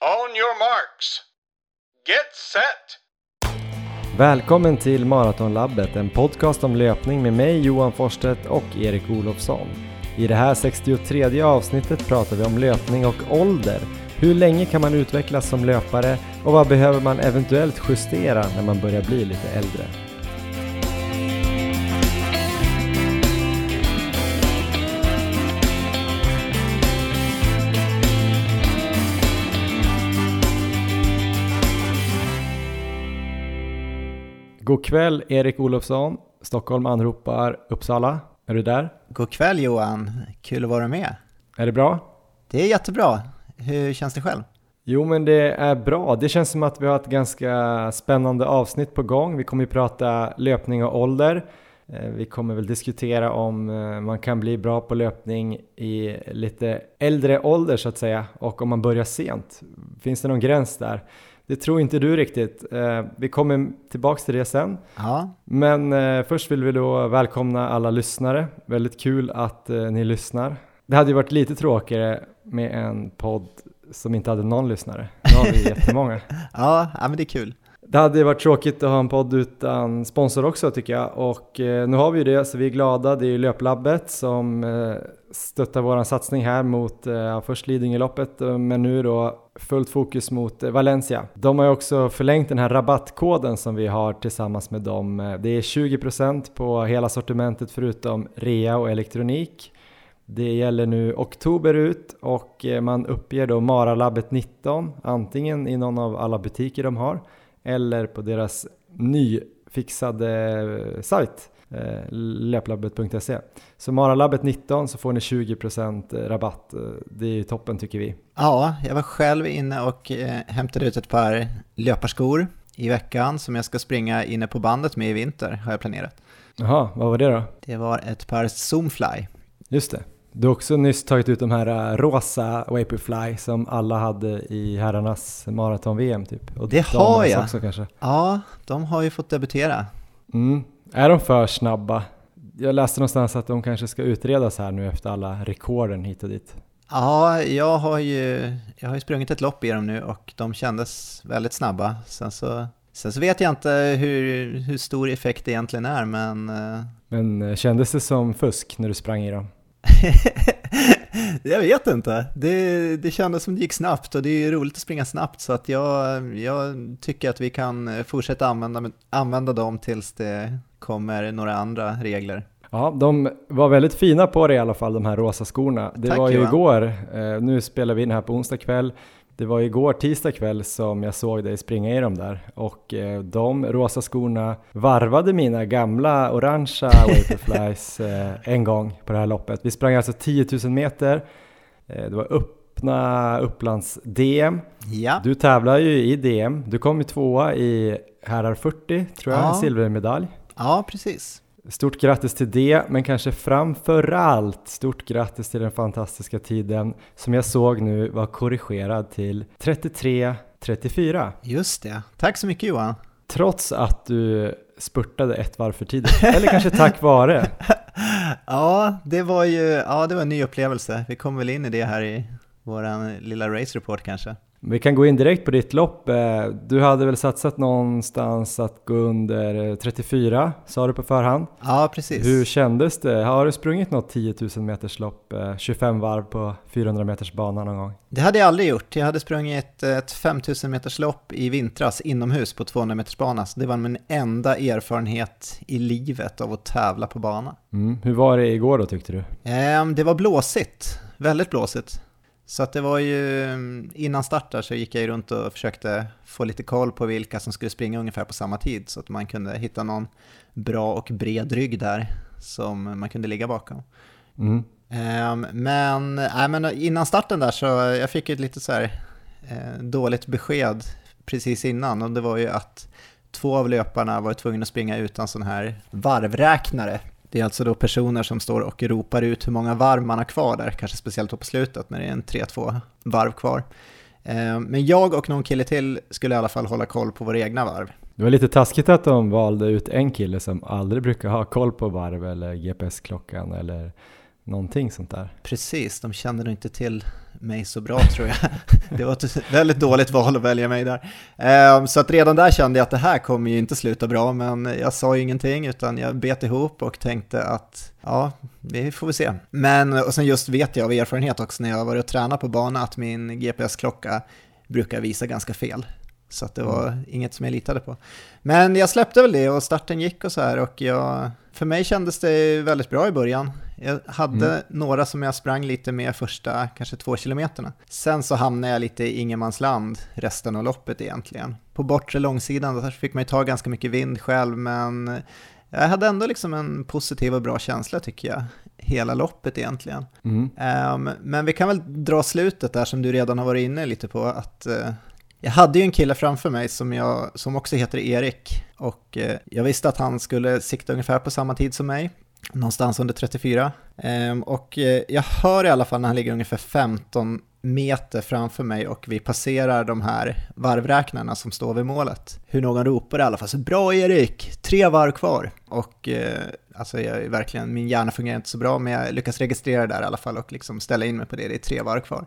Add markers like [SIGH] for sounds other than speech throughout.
On your marks. Get set! Välkommen till Maratonlabbet, en podcast om löpning med mig Johan Forsstedt och Erik Olofsson. I det här 63 avsnittet pratar vi om löpning och ålder. Hur länge kan man utvecklas som löpare och vad behöver man eventuellt justera när man börjar bli lite äldre? God kväll Erik Olofsson, Stockholm anropar Uppsala. Är du där? God kväll Johan, kul att vara med. Är det bra? Det är jättebra. Hur känns det själv? Jo men det är bra. Det känns som att vi har ett ganska spännande avsnitt på gång. Vi kommer ju prata löpning och ålder. Eh, vi kommer väl diskutera om eh, man kan bli bra på löpning i lite äldre ålder så att säga och om man börjar sent. Finns det någon gräns där? Det tror inte du riktigt. Eh, vi kommer tillbaks till det sen. Ja. Men först vill vi då välkomna alla lyssnare. Väldigt kul att ni lyssnar. Det hade ju varit lite tråkigare med en podd som inte hade någon lyssnare. Nu har vi jättemånga. [LAUGHS] ja, ja, men det är kul. Det hade varit tråkigt att ha en podd utan sponsor också tycker jag och eh, nu har vi ju det så vi är glada. Det är ju Löplabbet som stötta stöttar våran satsning här mot eh, först Lidingöloppet eh, men nu då fullt fokus mot eh, Valencia. De har ju också förlängt den här rabattkoden som vi har tillsammans med dem. Eh, det är 20% på hela sortimentet förutom rea och elektronik. Det gäller nu oktober ut och eh, man uppger då Maralabbet 19 antingen i någon av alla butiker de har eller på deras nyfixade sajt eh, löplabbet.se. Så Maralabbet 19 så får ni 20% rabatt. Det är ju toppen tycker vi. Ja, jag var själv inne och hämtade ut ett par löparskor i veckan som jag ska springa inne på bandet med i vinter har jag planerat. Jaha, vad var det då? Det var ett par Zoomfly. Just det. Du har också nyss tagit ut de här rosa Vaporfly som alla hade i herrarnas maraton-VM typ. Och det har jag! Också, kanske. Ja, de har ju fått debutera. Mm. Är de för snabba? Jag läste någonstans att de kanske ska utredas här nu efter alla rekorden hit och dit. Ja, jag har ju, jag har ju sprungit ett lopp i dem nu och de kändes väldigt snabba. Sen så, sen så vet jag inte hur, hur stor effekt det egentligen är, men... Äh, men äh, kändes det som fusk när du sprang i dem? [LAUGHS] [LAUGHS] jag vet inte. Det, det kändes som det gick snabbt och det är roligt att springa snabbt så att jag, jag tycker att vi kan fortsätta använda, använda dem tills det kommer några andra regler. Ja, de var väldigt fina på det i alla fall, de här rosa skorna. Det Tack, var ju Johan. igår, eh, nu spelar vi in här på onsdag kväll, det var igår tisdag kväll som jag såg dig springa i dem där och eh, de rosa skorna varvade mina gamla orangea [LAUGHS] Vaporflies eh, en gång på det här loppet. Vi sprang alltså 10 000 meter, eh, det var öppna Upplands-DM. Ja. Du tävlar ju i DM, du kom ju tvåa i herrar 40 tror jag, Ja. silvermedalj. Ja, precis. Stort grattis till det, men kanske framför allt stort grattis till den fantastiska tiden som jag såg nu var korrigerad till 33.34. Just det. Tack så mycket Johan. Trots att du spurtade ett varv för tidigt, eller kanske tack vare. [LAUGHS] Ja, det var ju ja, det var en ny upplevelse. Vi kommer väl in i det här i vår lilla race report kanske. Vi kan gå in direkt på ditt lopp. Eh, Du hade väl satsat någonstans att gå under 34, sa du på förhand. Ja, precis. Hur kändes det? Har du sprungit något 10 000 meters lopp, eh, 25 varv på 400 meters bana någon gång? Det hade jag aldrig gjort. Jag hade sprungit ett 5000 meters lopp i vintras inomhus på 200 meters bana. Så det var min enda erfarenhet i livet av att tävla på bana. Mm. Hur var det igår då tyckte du? Ehm, Det var blåsigt, väldigt blåsigt. Så att det var ju, innan start där så gick jag ju runt och försökte få lite koll på vilka som skulle springa ungefär på samma tid så att man kunde hitta någon bra och bred rygg där som man kunde ligga bakom. Mm. Ehm, men, nej, men innan starten där så jag fick ett lite så här eh, dåligt besked precis innan och det var ju att två av löparna var tvungna att springa utan sån här varvräknare. Det är alltså då personer som står och ropar ut hur många varv man har kvar där, kanske speciellt på slutet när det är en 3-2 varv kvar. Ehm, Men jag och någon kille till skulle i alla fall hålla koll på våra egna varv. Det var lite taskigt att de valde ut en kille som aldrig brukar ha koll på varv eller GPS-klockan eller någonting sånt där. Precis, de kände nog inte till mig så bra tror jag. [LAUGHS] Det var ett väldigt dåligt val att välja mig där. Ehm, så att redan där kände jag att det här kommer ju inte sluta bra, men jag sa ingenting utan jag bet ihop och tänkte att ja, vi får väl se. Men och sen just vet jag av erfarenhet också när jag varit och tränat på bana att min GPS-klocka brukar visa ganska fel. Så att det var mm. inget som jag litade på. Men jag släppte väl det och starten gick och så här och jag, för mig kändes det väldigt bra i början. Jag hade mm. några som jag sprang lite med första kanske två kilometerna. Sen så hamnade jag lite i ingenmansland resten av loppet egentligen. På bortre långsidan där fick man ju ta ganska mycket vind själv men jag hade ändå liksom en positiv och bra känsla tycker jag, hela loppet egentligen. Mm. Um, men vi kan väl dra slutet där som du redan har varit inne lite på, att uh, jag hade ju en kille framför mig som, jag, som också heter Erik och uh, jag visste att han skulle sikta ungefär på samma tid som mig, någonstans under 34. Ehm, och eh, jag hör i alla fall när han ligger ungefär 15 meter framför mig och vi passerar de här varvräknarna som står vid målet. Hur någon ropar i alla fall så “Bra Erik! Tre varv kvar!” Och eh, alltså jag är verkligen, min hjärna fungerar inte så bra men jag lyckas registrera det där i alla fall och liksom ställa in mig på det, det är tre varv kvar.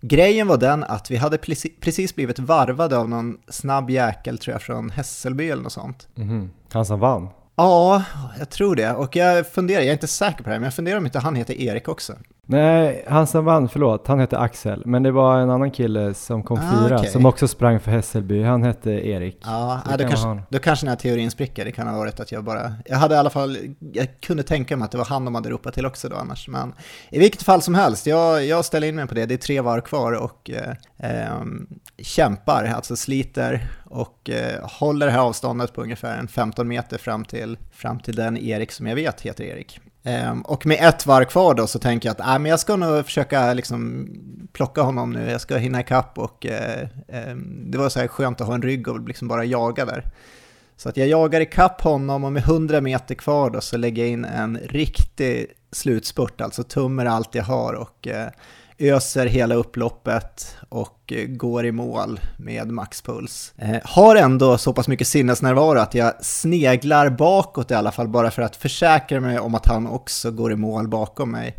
Grejen var den att vi hade precis blivit varvade av någon snabb jäkel tror jag från Hässelby eller något sånt. Mm -hmm. Han som vann? Ja, jag tror det. Och jag funderar, jag är inte säker på det här, men jag funderar om inte han heter Erik också. Nej, han som vann, förlåt, han hette Axel. Men det var en annan kille som kom ah, fyra, okay. som också sprang för Hässelby. Han hette Erik. Ja, ah, då, kanske, då kanske den här teorin spricker. Det kan ha varit att jag bara... Jag hade i alla fall... Jag kunde tänka mig att det var han de hade ropat till också då annars. Men i vilket fall som helst, jag, jag ställer in mig på det. Det är tre var kvar och eh, eh, kämpar, alltså sliter och eh, håller det här avståndet på ungefär en 15 meter fram till, fram till den Erik som jag vet heter Erik. Um, och med ett varv kvar då så tänker jag att äh, men jag ska nog försöka liksom plocka honom nu, jag ska hinna ikapp och uh, um, det var så här skönt att ha en rygg och liksom bara jaga där. Så att jag jagar ikapp honom och med 100 meter kvar då så lägger jag in en riktig slutspurt, alltså tummer allt jag har och uh, öser hela upploppet och eh, går i mål med maxpuls. Eh, har ändå så pass mycket sinnesnärvaro att jag sneglar bakåt i alla fall bara för att försäkra mig om att han också går i mål bakom mig.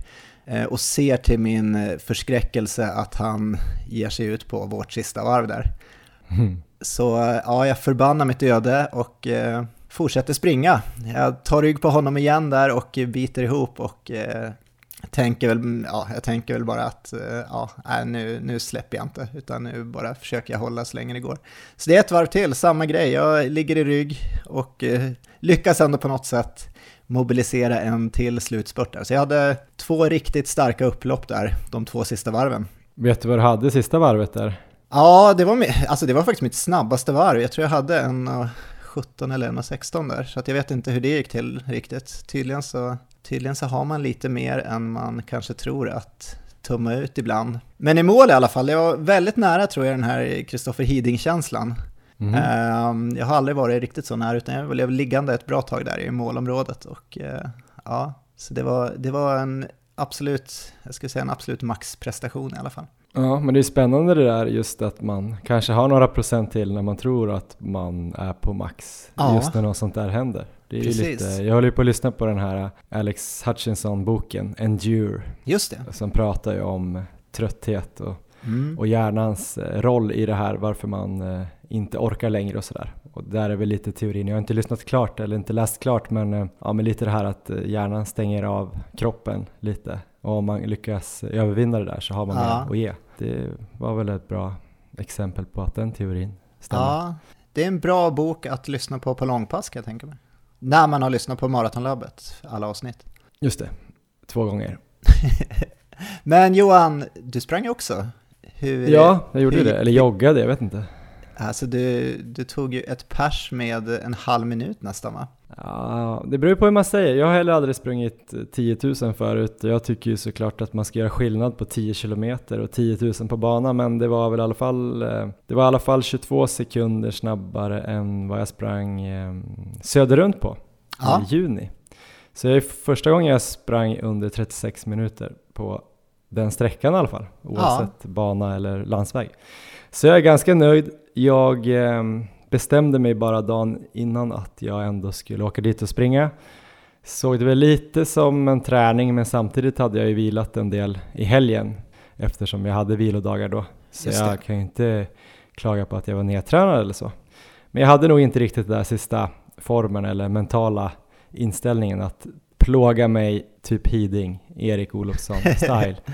Eh, och ser till min eh, förskräckelse att han ger sig ut på vårt sista varv där. Mm. Så eh, ja, jag förbannar mitt öde och eh, fortsätter springa. Jag tar rygg på honom igen där och biter ihop och tänker väl, ja, jag tänker väl bara att eh, ja, nu, nu släpper jag inte, utan nu bara försöker jag hålla så länge det går. Så det är ett varv till, samma grej. Jag ligger i rygg och eh, lyckas ändå på något sätt mobilisera en till slutspurt där. Så jag hade två riktigt starka upplopp där, de två sista varven. Vet du vad du hade sista varvet där? Ja, det var, alltså det var faktiskt mitt snabbaste varv. Jag tror jag hade en 17 eller en 16 där, så att jag vet inte hur det gick till riktigt. Tydligen så Tydligen så har man lite mer än man kanske tror att tumma ut ibland. Men i mål i alla fall, jag var väldigt nära tror jag den här Kristoffer Hiding-känslan. Mm. Jag har aldrig varit riktigt så nära, utan jag blev liggande ett bra tag där i målområdet. Och eh, ja, så det var, det var en absolut, jag skulle säga en absolut maxprestation i alla fall. Ja, men det är spännande det där just att man kanske har några procent till när man tror att man är på max. Ja. Just när något sånt där händer. Det är lite, jag håller ju på att lyssna på den här Alex Hutchinson-boken, Endure. Just det. Som pratar ju om trötthet och, mm. och hjärnans eh, roll i det här, varför man eh, inte orkar längre och sådär. Och där är väl lite teorin, jag har inte lyssnat klart eller inte läst klart, men, eh, ja, men lite det här att hjärnan stänger av kroppen lite. Och om man lyckas övervinna det där så har man ja. mer att ge. Det var väl ett bra exempel på att den teorin stämmer. Ja, det är en bra bok att lyssna på på långpass kan jag tänka mig. När man har lyssnat på Maratonlabbet, alla avsnitt. Just det, två gånger. [LAUGHS] Men Johan, du sprang ju också. Hur, ja, jag gjorde hur, det, eller joggade, jag vet inte. Alltså du, du tog ju ett pers med en halv minut nästan va? Ja, det beror på hur man säger. Jag har heller aldrig sprungit 10 000 förut. Jag tycker ju såklart att man ska göra skillnad på 10 km och 10 000 på bana, men det var väl i alla fall, eh, det var i alla fall 22 sekunder snabbare än vad jag sprang eh, söderrunt på ja. i juni. Så det är första gången jag sprang under 36 minuter på den sträckan i alla fall, oavsett ja. bana eller landsväg. Så jag är ganska nöjd. Jag eh, bestämde mig bara dagen innan att jag ändå skulle åka dit och springa. Såg det väl lite som en träning men samtidigt hade jag ju vilat en del i helgen. eftersom jag hade vilodagar då. Så jag kan ju inte klaga på att jag var nedtränad eller så. Men jag hade nog inte riktigt den där sista formen eller mentala inställningen att plåga mig typ Hiding, Erik Olofsson-style. [LAUGHS]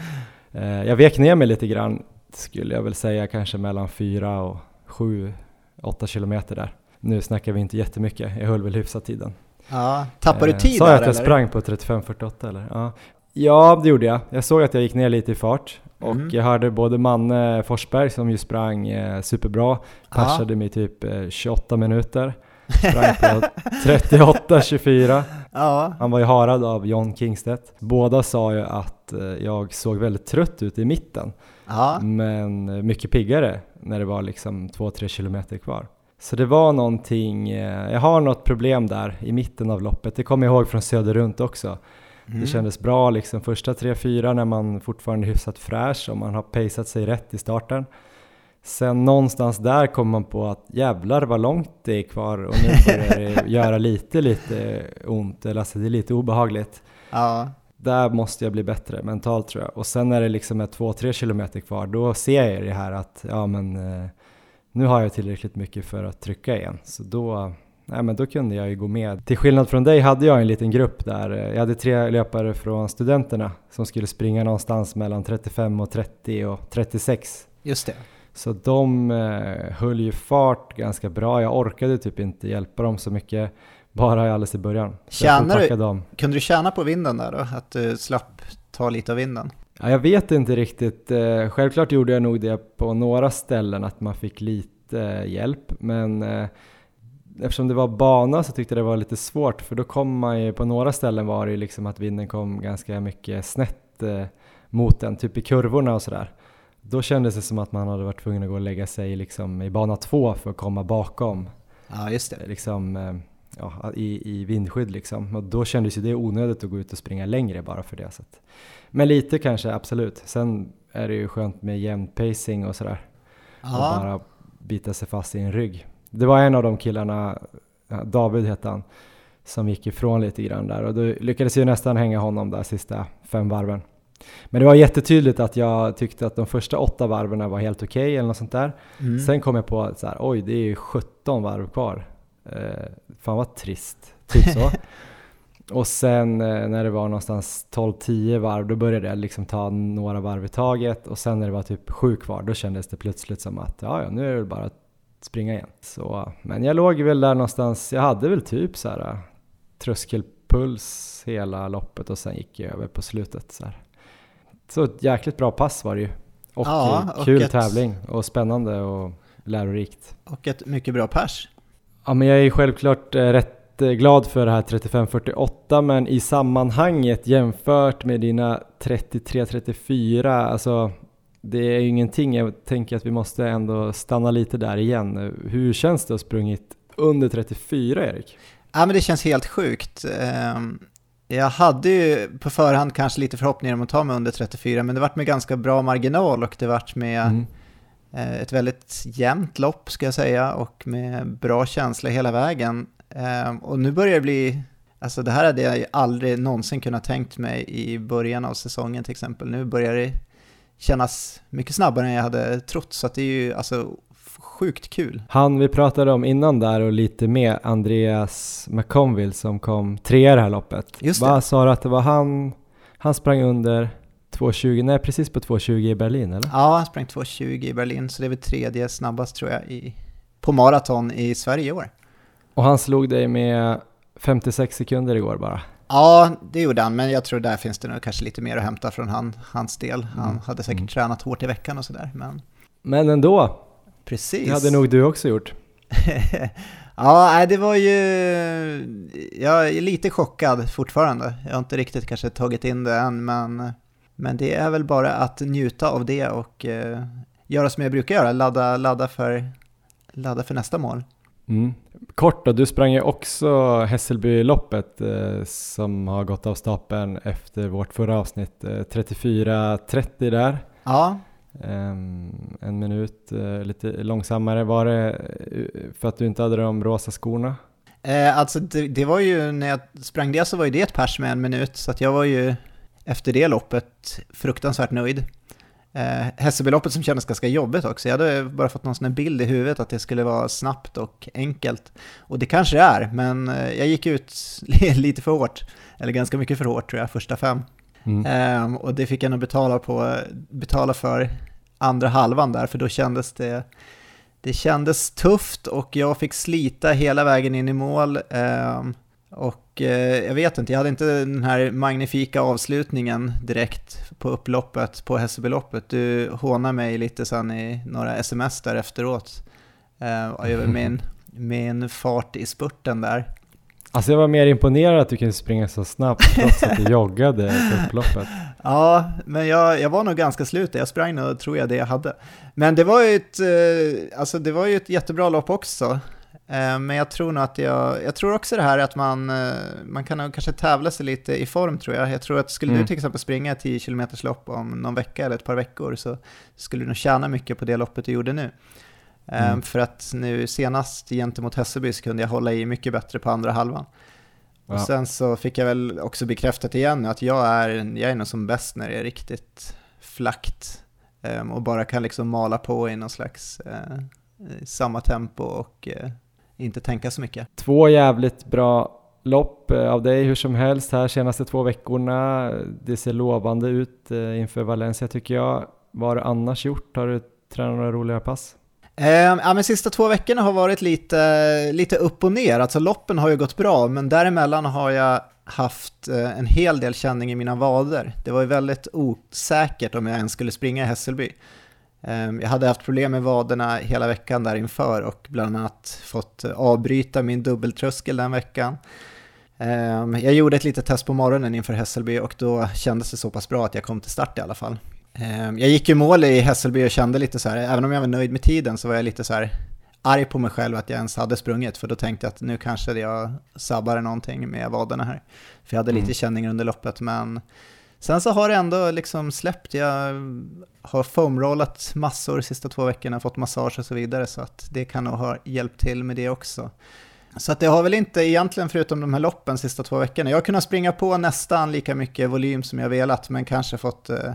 Eh, jag vek ner mig lite grann, skulle jag väl säga, kanske mellan fyra och sju, åtta kilometer där. Nu snackar vi inte jättemycket, jag höll väl hyfsat tiden. Ja, tappar du Eh, tid Sa där jag att jag eller? sprang på 35-48 eller? Ja. ja, det gjorde jag. Jag såg att jag gick ner lite i fart och Mm. jag hörde både Manne Forsberg som ju sprang eh, superbra, persade mig typ eh, 28 minuter, sprang på [LAUGHS] 38-24. Ja, Han var ju harad av John Kingstedt. Båda sa ju att eh, jag såg väldigt trött ut i mitten, ja, men eh, mycket piggare när det var liksom 2-3 kilometer kvar. Så det var någonting, eh, jag har något problem där i mitten av loppet, det kommer jag ihåg från Söder runt också. Mm. Det kändes bra liksom första 3-4 när man fortfarande är hyfsat fräsch och man har paceat sig rätt i starten. Sen någonstans där kom man på att jävlar vad långt det är kvar och nu börjar det [LAUGHS] göra lite, lite ont, eller alltså det är lite obehagligt. ja, Där måste jag bli bättre mentalt tror jag. Och sen när det liksom är 2-3 kilometer kvar, då ser jag det här att ja men eh, nu har jag tillräckligt mycket för att trycka igen. Så då, nej, men då kunde jag ju gå med. Till skillnad från dig hade jag en liten grupp där. Jag hade tre löpare från studenterna som skulle springa någonstans mellan 35 och 30 och 36. just det. Så de eh, höll ju fart ganska bra. Jag orkade typ inte hjälpa dem så mycket, bara alldeles i början. Tjänar du- dem. Kunde du tjäna på vinden där då? Att du slapp ta lite av vinden? Ja, jag vet inte riktigt. Eh, Självklart gjorde jag nog det på några ställen att man fick lite eh, hjälp, men eh, eftersom det var bana så tyckte jag det var lite svårt för då kom man ju på några ställen var det liksom att vinden kom ganska mycket snett mot den, typ i kurvorna och sådär. Då kändes det som att man hade varit tvungen att gå och lägga sig liksom i bana två för att komma bakom Ja, just det. liksom, ja, i, i vindskydd liksom. Och då kändes ju det onödigt att gå ut och springa längre bara för det. Så att. Men lite kanske, absolut. Sen är det ju skönt med jämn pacing och sådär. Och bara bita sig fast i en rygg. Det var en av de killarna, David hette han, som gick ifrån lite grann där och då lyckades jag nästan hänga honom där sista fem varven. Men det var jättetydligt att jag tyckte att de första åtta varven var helt okej eller något sånt där. mm. Sen kom jag på att så här, oj det är ju 17 varv kvar. Eh, fan vad trist, typ så. [LAUGHS] och sen eh, när det var någonstans 12-10 varv, då började jag liksom ta några varv i taget och sen när det var typ 7 kvar, då kändes det plötsligt som att ja, ja nu är det bara att springa igen. Så, men jag låg väl där någonstans, jag hade väl typ så här eh, tröskelpuls hela loppet och sen gick jag över på slutet. Så, här. så ett jäkligt bra pass var det ju. Och Ja, eh, och kul ett- tävling och spännande och lärorikt. Och ett mycket bra pers. Ja men jag är självklart eh, rätt eh, glad för det här 35-48 men i sammanhanget jämfört med dina 33-34, alltså det är ju ingenting. Jag tänker att vi måste ändå stanna lite där igen. Hur känns det att ha sprungit under 34 Erik? Ja, men det känns helt sjukt. Ehm, Jag hade ju på förhand kanske lite förhoppningar om att ta mig under 34, men det vart med ganska bra marginal och det vart med Mm. Eh, ett väldigt jämnt lopp ska jag säga och med bra känsla hela vägen. Ehm, Och nu börjar det bli, alltså det här hade jag aldrig någonsin kunnat tänkt mig i början av säsongen till exempel. Nu börjar det kännas mycket snabbare än jag hade trott, så att det är ju alltså sjukt kul. Han vi pratade om innan där och lite med Andreas McConville som kom trea i det här loppet. Just det. Vad sa att det var han, han sprang under 2.20, nej precis på 2.20 i Berlin eller? Ja, han sprang 2.20 i Berlin, så det är väl tredje snabbast tror jag i, på maraton i Sverige i år. Och han slog dig med 56 sekunder igår bara. Ja, det gjorde han, men jag tror där finns det nog kanske lite mer att hämta från han, hans del. Han Mm. hade säkert Mm. tränat hårt i veckan och sådär, men Men ändå, precis. det hade nog du också gjort. [LAUGHS] ja, det var ju... Jag är lite chockad fortfarande. Jag har inte riktigt kanske tagit in det än, men, men det är väl bara att njuta av det och eh, göra som jag brukar göra, ladda, ladda, för, ladda för nästa mål. Mm. Kort då, du sprang ju också Hässelbyloppet eh, som har gått av stapeln efter vårt förra avsnitt. Eh, 34.30 där. Ja, Ehm, en minut, eh, lite långsammare. Var det eh, för att du inte hade de rosa skorna? Eh, alltså det, det var ju, när jag sprang det så var ju det ett pers med en minut, så att jag var ju efter det loppet fruktansvärt nöjd. Eh, Hässelbyloppet som kändes ganska jobbigt också. Jag hade bara fått någon sån här bild i huvudet att det skulle vara snabbt och enkelt. Och det kanske det är, men eh, jag gick ut [LAUGHS] lite för hårt. Eller ganska mycket för hårt tror jag, första fem. Mm. Eh, och det fick jag nog betala, på, betala för andra halvan där, för då kändes det det kändes tufft och jag fick slita hela vägen in i mål. Ehm, och eh, jag vet inte, jag hade inte den här magnifika avslutningen direkt på upploppet, på Hässelbyloppet. Du hånade mig lite sen i några sms där efteråt. Eh, över [LAUGHS] min, min fart i spurten där. Alltså jag var mer imponerad att du kunde springa så snabbt trots att du [LAUGHS] joggade på upploppet. Ja, men jag, jag var nog ganska slut. Jag sprang nog, tror jag, det jag hade. Men det var ju ett, eh, alltså det var ju ett jättebra lopp också. Eh, men jag tror nog att jag, jag tror också det här att man, eh, man kan kanske tävla sig lite i form tror jag. Jag tror att skulle mm. du till exempel springa 10 km lopp om någon vecka eller ett par veckor så skulle du nog tjäna mycket på det loppet du gjorde nu. Mm. För att nu senast gentemot Hässelby så kunde jag hålla i mycket bättre på andra halvan. Och ja. sen så fick jag väl också bekräftat igen att jag är, jag är nog som bäst när det är riktigt flackt och bara kan liksom mala på i någon slags samma tempo och uh, inte tänka så mycket. Två jävligt bra lopp av dig hur som helst här senaste två veckorna. Det ser lovande ut inför Valencia tycker jag. Vad har du annars gjort? Har du tränat några roliga pass? Ehm, ja, men sista två veckorna har varit lite, lite upp och ner. Alltså loppen har ju gått bra, men däremellan har jag haft eh, en hel del känning i mina vader. Det var ju väldigt osäkert om jag ens skulle springa i Hässelby. Ehm, jag hade haft problem med vaderna hela veckan där inför och bland annat fått avbryta min dubbeltröskel den veckan. Ehm, jag gjorde ett litet test på morgonen inför Hässelby och då kändes det så pass bra att jag kom till start i alla fall. Ehm, jag gick ju mål i Hässelby och kände lite så här, även om jag var nöjd med tiden så var jag lite så här arg på mig själv att jag ens hade sprungit, för då tänkte jag att nu kanske jag sabbade någonting med vaderna här. För jag hade mm. lite känningar under loppet, men sen så har det ändå liksom släppt. Jag har foamrollat massor de sista två veckorna, fått massage och så vidare, så att det kan nog ha hjälpt till med det också. Så att det har väl inte egentligen, förutom de här loppen sista två veckorna, jag har kunnat springa på nästan lika mycket volym som jag velat, men kanske fått eh,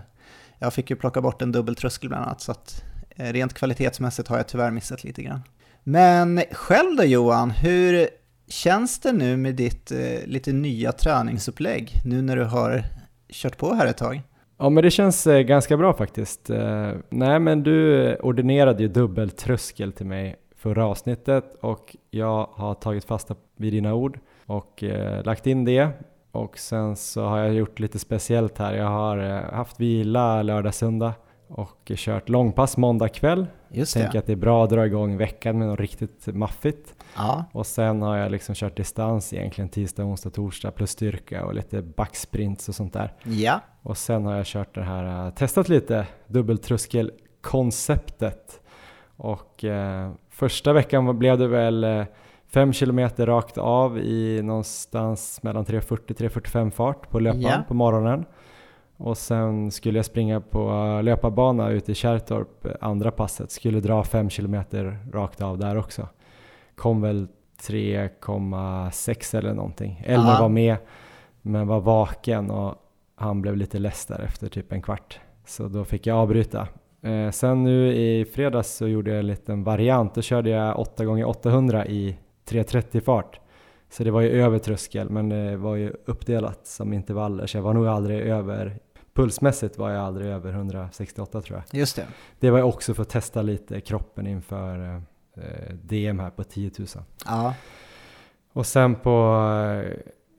jag fick ju plocka bort en dubbeltröskel bland annat, så att eh, rent kvalitetsmässigt har jag tyvärr missat lite grann. Men själv då Johan, hur känns det nu med ditt eh, lite nya träningsupplägg, nu när du har kört på här ett tag? Ja men det känns eh, ganska bra faktiskt. Eh, nej men du ordinerade ju dubbeltröskel till mig förra avsnittet och jag har tagit fasta vid dina ord och eh, lagt in det och sen så har jag gjort lite speciellt här. Jag har haft vila lördag, söndag och kört långpass måndag kväll. Just det. Tänker att det är bra att dra igång veckan med något riktigt maffigt. Ja. Och sen har jag liksom kört distans egentligen tisdag, onsdag, torsdag plus styrka och lite backsprints och sånt där. Ja. Och sen har jag kört det här, eh, testat lite dubbeltröskelkonceptet. Och eh, första veckan blev det väl eh, 5 km rakt av i någonstans mellan 3.40-3.45 fart på löpan yeah. på morgonen. Och sen skulle jag springa på löparbana ute i Kärrtorp andra passet, skulle dra 5 km rakt av där också. Kom väl 3,6 eller någonting. Elmer Aha. var med men var vaken och han blev lite less där efter typ en kvart. Så då fick jag avbryta. Eh, sen nu i fredags så gjorde jag en liten variant. Då körde jag 8 gånger 800 i 3.30 fart. Så det var ju över tröskel, men det var ju uppdelat som intervaller, så jag var nog aldrig över Pulsmässigt var jag aldrig över 168 tror jag. Just det. Det var också för att testa lite kroppen inför eh, DM här på 10 000. Ja. Och sen på eh,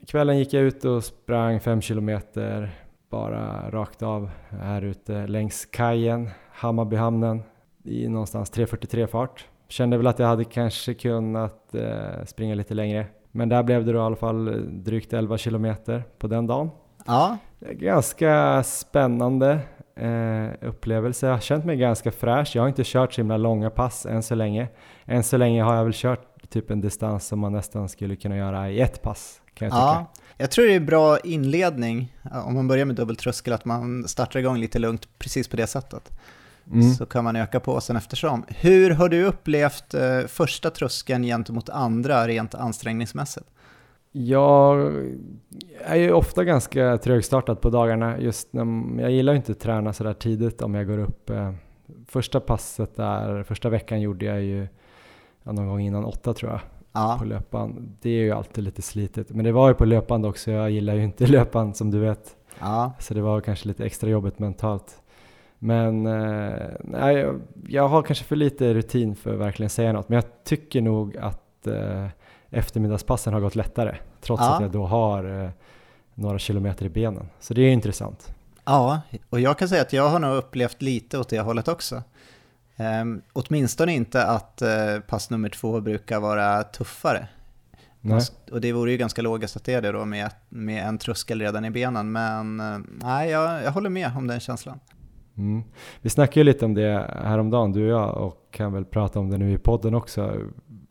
kvällen gick jag ut och sprang 5 kilometer bara rakt av här ute längs kajen, Hammarbyhamnen i någonstans 3.43 fart. Kände väl att jag hade kanske kunnat eh, springa lite längre. Men där blev det då i alla fall drygt 11 kilometer på den dagen. Ja. Ganska spännande eh, upplevelse. Jag har känt mig ganska fräsch. Jag har inte kört så himla långa pass än så länge. Än så länge har jag väl kört typ en distans som man nästan skulle kunna göra i ett pass. Kan jag, ja. tycka. jag tror det är bra inledning, om man börjar med dubbeltröskel, att man startar igång lite lugnt precis på det sättet. Mm. Så kan man öka på sen eftersom. Hur har du upplevt eh, första tröskeln gentemot andra rent ansträngningsmässigt? Jag är ju ofta ganska trögstartad på dagarna. Just när, jag gillar ju inte att träna sådär tidigt om jag går upp. Eh, första passet där, första veckan gjorde jag ju någon gång innan åtta tror jag. Ja. På löpband. Det är ju alltid lite slitet. Men det var ju på löpband också. Jag gillar ju inte [LAUGHS] löpband som du vet. Ja. Så det var kanske lite extra jobbigt mentalt. Men eh, nej, jag har kanske för lite rutin för att verkligen säga något. Men jag tycker nog att eh, eftermiddagspassen har gått lättare. Trots ja. att jag då har eh, några kilometer i benen. Så det är intressant. Ja, och jag kan säga att jag har nog upplevt lite åt det hållet också. Um, åtminstone inte att uh, pass nummer två brukar vara tuffare. Nej. Och det vore ju ganska logiskt att det är det då med, med en tröskel redan i benen. Men uh, nej, jag, jag håller med om den känslan. Mm. Vi snackade ju lite om det häromdagen, du och jag, och kan väl prata om det nu i podden också.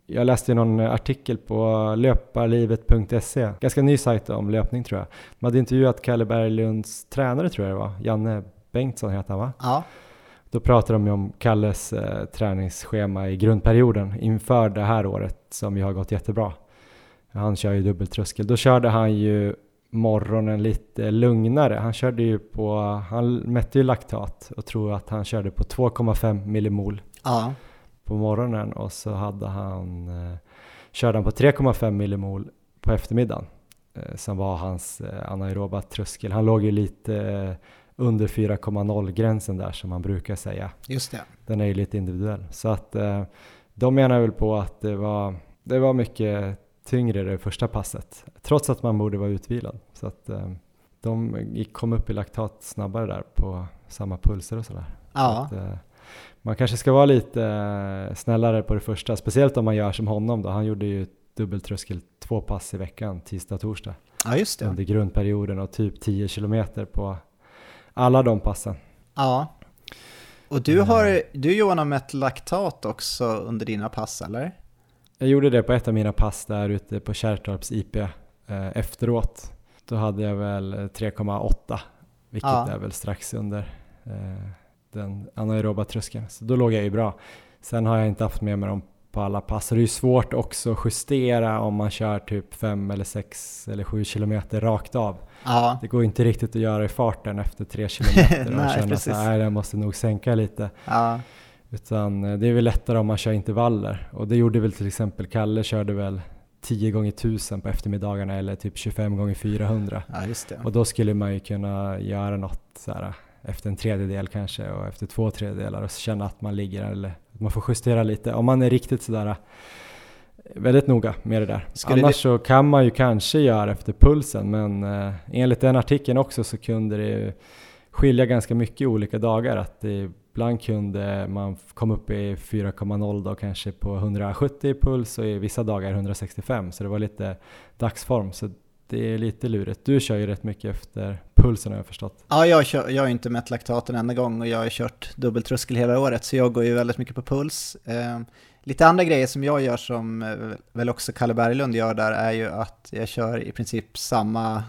Jag läste någon artikel på löparlivet.se, ganska ny sajt om löpning tror jag. De hade intervjuat Kalle Berglunds tränare tror jag det var, Janne Bengtsson heter han va? Ja. Då pratade de om Kalles eh, träningsschema i grundperioden inför det här året som ju har gått jättebra. Han kör ju dubbeltröskel. Då körde han ju morgonen lite lugnare. Han körde ju på, han mätte ju laktat och tror att han körde på 2,5 millimol ja. På morgonen och så hade han, eh, körde han på 3,5 millimol på eftermiddagen eh, som var hans eh, anaeroba tröskel. Han låg ju lite under 4,0 gränsen där som man brukar säga. Just det. Den är ju lite individuell. Så att de menar väl på att det var, det var mycket tyngre det första passet, trots att man borde vara utvilad. Så att de kom upp i laktat snabbare där på samma pulser och sådär. Ja. Så att, man kanske ska vara lite eh, snällare på det första, speciellt om man gör som honom då. Han gjorde ju dubbeltröskel två pass i veckan, tisdag och torsdag. Ja, just det. Under grundperioden och typ 10 kilometer på alla de passen. Ja. Och du, har, du Johan har mätt laktat också under dina pass eller? Jag gjorde det på ett av mina pass där ute på Kärrtorps IP eh, efteråt. Då hade jag väl 3,8 vilket ja. är väl strax under eh, den anaeroba tröskeln. Så då låg jag ju bra. Sen har jag inte haft med mig dem på alla pass. Så det är ju svårt också att justera om man kör typ 5 eller 6 eller 7 kilometer rakt av. Ja. Det går inte riktigt att göra i farten efter 3 [LAUGHS] kilometer och känna precis. så här, jag måste nog sänka lite. Ja. Utan eh, det är väl lättare om man kör intervaller. Och det gjorde väl till exempel Kalle körde väl 10 gånger 1000 på eftermiddagarna eller typ 25 gånger 400. Ja. Och då skulle man ju kunna göra något så här, efter en tredjedel kanske och efter två tredjedelar och känna att man ligger eller att man får justera lite. Om man är riktigt sådär väldigt noga med det där. Skulle Annars det... så kan man ju kanske göra efter pulsen men eh, enligt den artikeln också så kunde det skilja ganska mycket i olika dagar. Att det ibland kunde man komma upp i 4,0 då kanske på 170 puls och i vissa dagar 165 så det var lite dagsform. Så det är lite lurigt. Du kör ju rätt mycket efter pulsen har jag förstått. Ja, jag, kör, jag har inte mätt laktaten enda gång och jag har kört dubbeltröskel hela året så jag går ju väldigt mycket på puls. Eh, lite andra grejer som jag gör som eh, väl också Kalle Berglund gör där är ju att jag kör i princip samma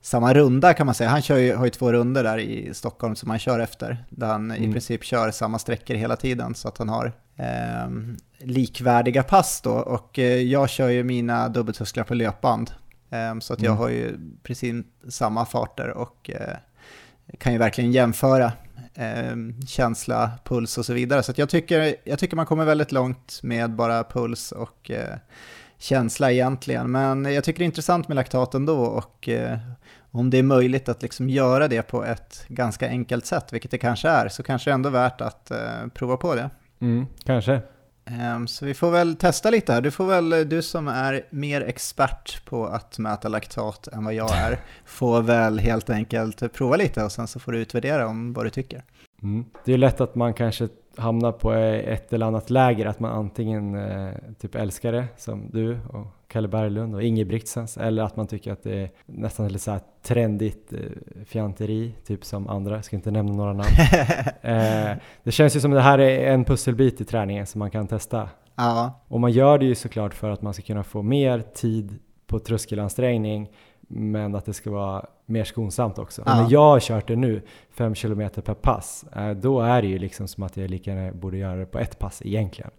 samma runda kan man säga. Han kör ju, har ju två runder där i Stockholm som han kör efter. Där han mm. i princip kör samma sträckor hela tiden så att han har eh, likvärdiga pass då. Och eh, jag kör ju mina dubbeltrösklar på löpband. Eh, så att jag mm. har ju precis samma farter och eh, kan ju verkligen jämföra ehm, känsla, puls och så vidare. Så jag, tycker, jag tycker man kommer väldigt långt med bara puls och eh, känsla egentligen. Men jag tycker det är intressant med laktaten då och eh, om det är möjligt att liksom göra det på ett ganska enkelt sätt, vilket det kanske är, så kanske det är ändå värt att prova på det. Mm, kanske. Um, så vi får väl testa lite här. Du får väl, du som är mer expert på att mäta laktat än vad jag är, [LAUGHS] får väl helt enkelt prova lite och sen så får du utvärdera om vad du tycker. Mm. Det är lätt att man kanske hamnar på ett eller annat läger, att man antingen eh, typ älskar det som du och Kalle Berglund och Ingebrigtsens eller att man tycker att det är nästan lite så här trendigt eh, fjanteri, typ som andra, jag ska inte nämna några namn. [LAUGHS] eh, det känns ju som att det här är en pusselbit i träningen som man kan testa. Ja. Och man gör det ju såklart för att man ska kunna få mer tid på tröskelansträngning men att det ska vara mer skonsamt också. Ja. när jag har kört det nu, 5 km per pass, eh, då är det ju liksom som att jag lika gärna borde göra det på ett pass egentligen.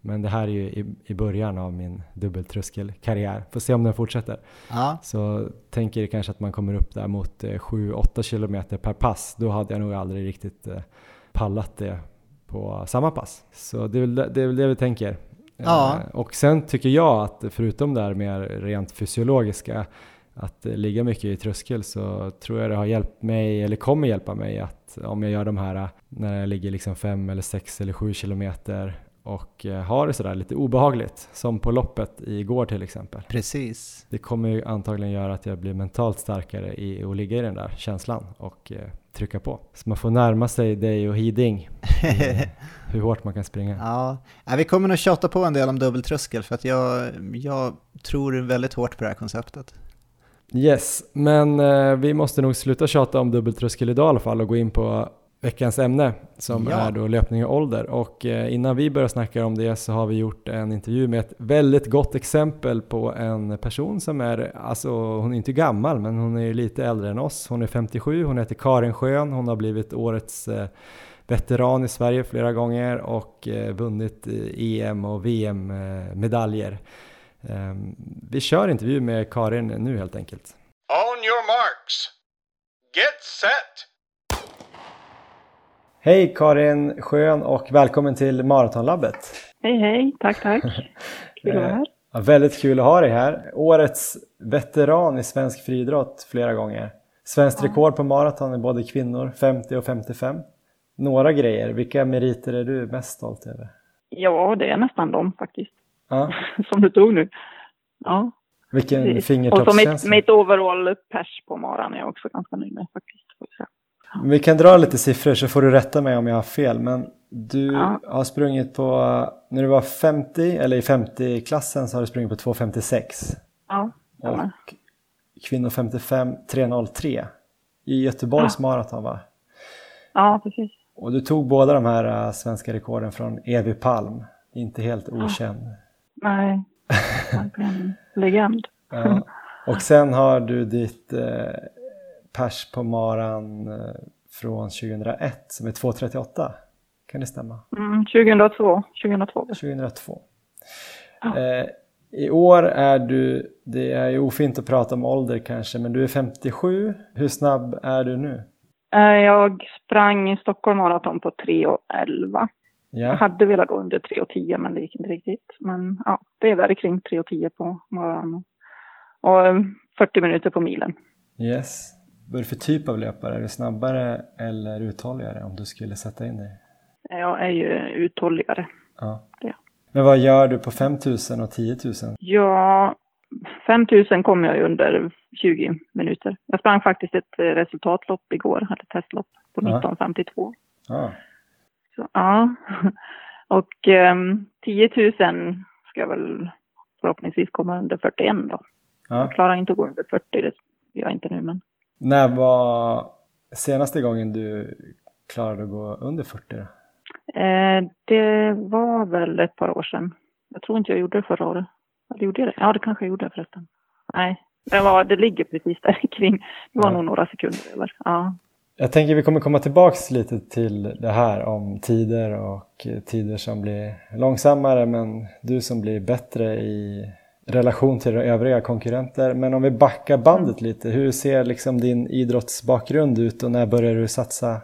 Men det här är ju i, i början av min dubbeltröskelkarriär. Får se om den fortsätter. Ja. Så tänker jag kanske att man kommer upp där mot 7-8 eh, kilometer per pass. Då hade jag nog aldrig riktigt eh, pallat det på samma pass. Så det är väl det, är väl det vi tänker. Ja. Och sen tycker jag att förutom det här mer rent fysiologiska att ligga mycket i tröskel så tror jag det har hjälpt mig, eller kommer hjälpa mig att om jag gör de här när jag ligger liksom fem eller sex eller sju kilometer och eh, har det sådär lite obehagligt, som på loppet igår till exempel. Precis. Det kommer ju antagligen göra att jag blir mentalt starkare i att ligga i den där känslan och eh, trycka på. Så man får närma sig dig och Hiding, [LAUGHS] hur hårt man kan springa. Ja, vi kommer nog tjata på en del om dubbeltröskel för att jag, jag tror väldigt hårt på det här konceptet. Yes, men eh, vi måste nog sluta tjata om dubbeltröskel idag i alla fall och gå in på veckans ämne som ja. är då löpning och ålder. Och eh, innan vi börjar snacka om det så har vi gjort en intervju med ett väldigt gott exempel på en person som är, alltså hon är inte gammal men hon är lite äldre än oss. Hon är 57, hon heter Karin Schön, hon har blivit årets eh, veteran i Sverige flera gånger och eh, vunnit EM och VM-medaljer. Ehm, vi kör intervju med Karin nu helt enkelt. On your marks. Get set! Hej Karin Schön och välkommen till Maratonlabbet. Hej hej, tack tack. [LAUGHS] Kul att vara här. Ja, väldigt kul att ha dig här. Årets veteran i svensk friidrott flera gånger. Svenskt ja. rekord på maraton är både kvinnor, 50 och 55. Några grejer, vilka meriter är du mest stolt över? Ja, det är nästan de faktiskt. Ja. [LAUGHS] Som du tog nu. Ja. Vilken fingertoppskänsla. Och så mitt, mitt overall pers på maran är jag också ganska nöjd med faktiskt. Vi kan dra lite siffror så får du rätta mig om jag har fel. Men du ja. har sprungit på, när du var 50 eller i 50-klassen så har du sprungit på 2.56. Ja, Och kvinnor 55 3.03 i Göteborgs ja. maraton va? Ja, precis. Och du tog båda de här uh, svenska rekorden från Evi Palm. Inte helt okänd. Nej, [LAUGHS] verkligen legend. ja. Och sen har du ditt uh, pers på maran eh, från 2001 som är 2.38. Kan det stämma? Mm, 2002. 2002. 2002. Ja. Eh, I år är du, det är ju ofint att prata om ålder kanske, men du är 57. Hur snabb är du nu? Eh, jag sprang i Stockholm Marathon på 3.11. Ja. Jag hade velat gå under 3.10 men det gick inte riktigt. Men ja, det är där kring 3.10 på morgonen. Och 40 eh, minuter på milen. Yes. Vad är det för typ av löpare? Är du snabbare eller uthålligare om du skulle sätta in dig? Jag är ju uthålligare. Ja. Det. Men vad gör du på 5000 och 10 000? Ja, 5000 kom jag under 20 minuter. Jag sprang faktiskt ett resultatlopp igår, eller testlopp, på 19.52. Ja. Ja. [LAUGHS] Och um, 10 000 ska väl förhoppningsvis komma under 41 då. Ja. Jag klarar inte att gå under 40, det gör jag inte nu men. När var senaste gången du klarade att gå under 40? Eh, det var väl ett par år sedan. Jag tror inte jag gjorde det förra året. Eller gjorde jag det? Ja, det kanske jag gjorde förresten. Nej, det, var, det ligger precis där [LAUGHS] kring. Det var ja. nog några sekunder över. Ja. Jag tänker vi kommer komma tillbaks lite till det här om tider och tider som blir långsammare men du som blir bättre i relation till övriga konkurrenter. Men om vi backar bandet lite, hur ser liksom din idrottsbakgrund ut och när började du satsa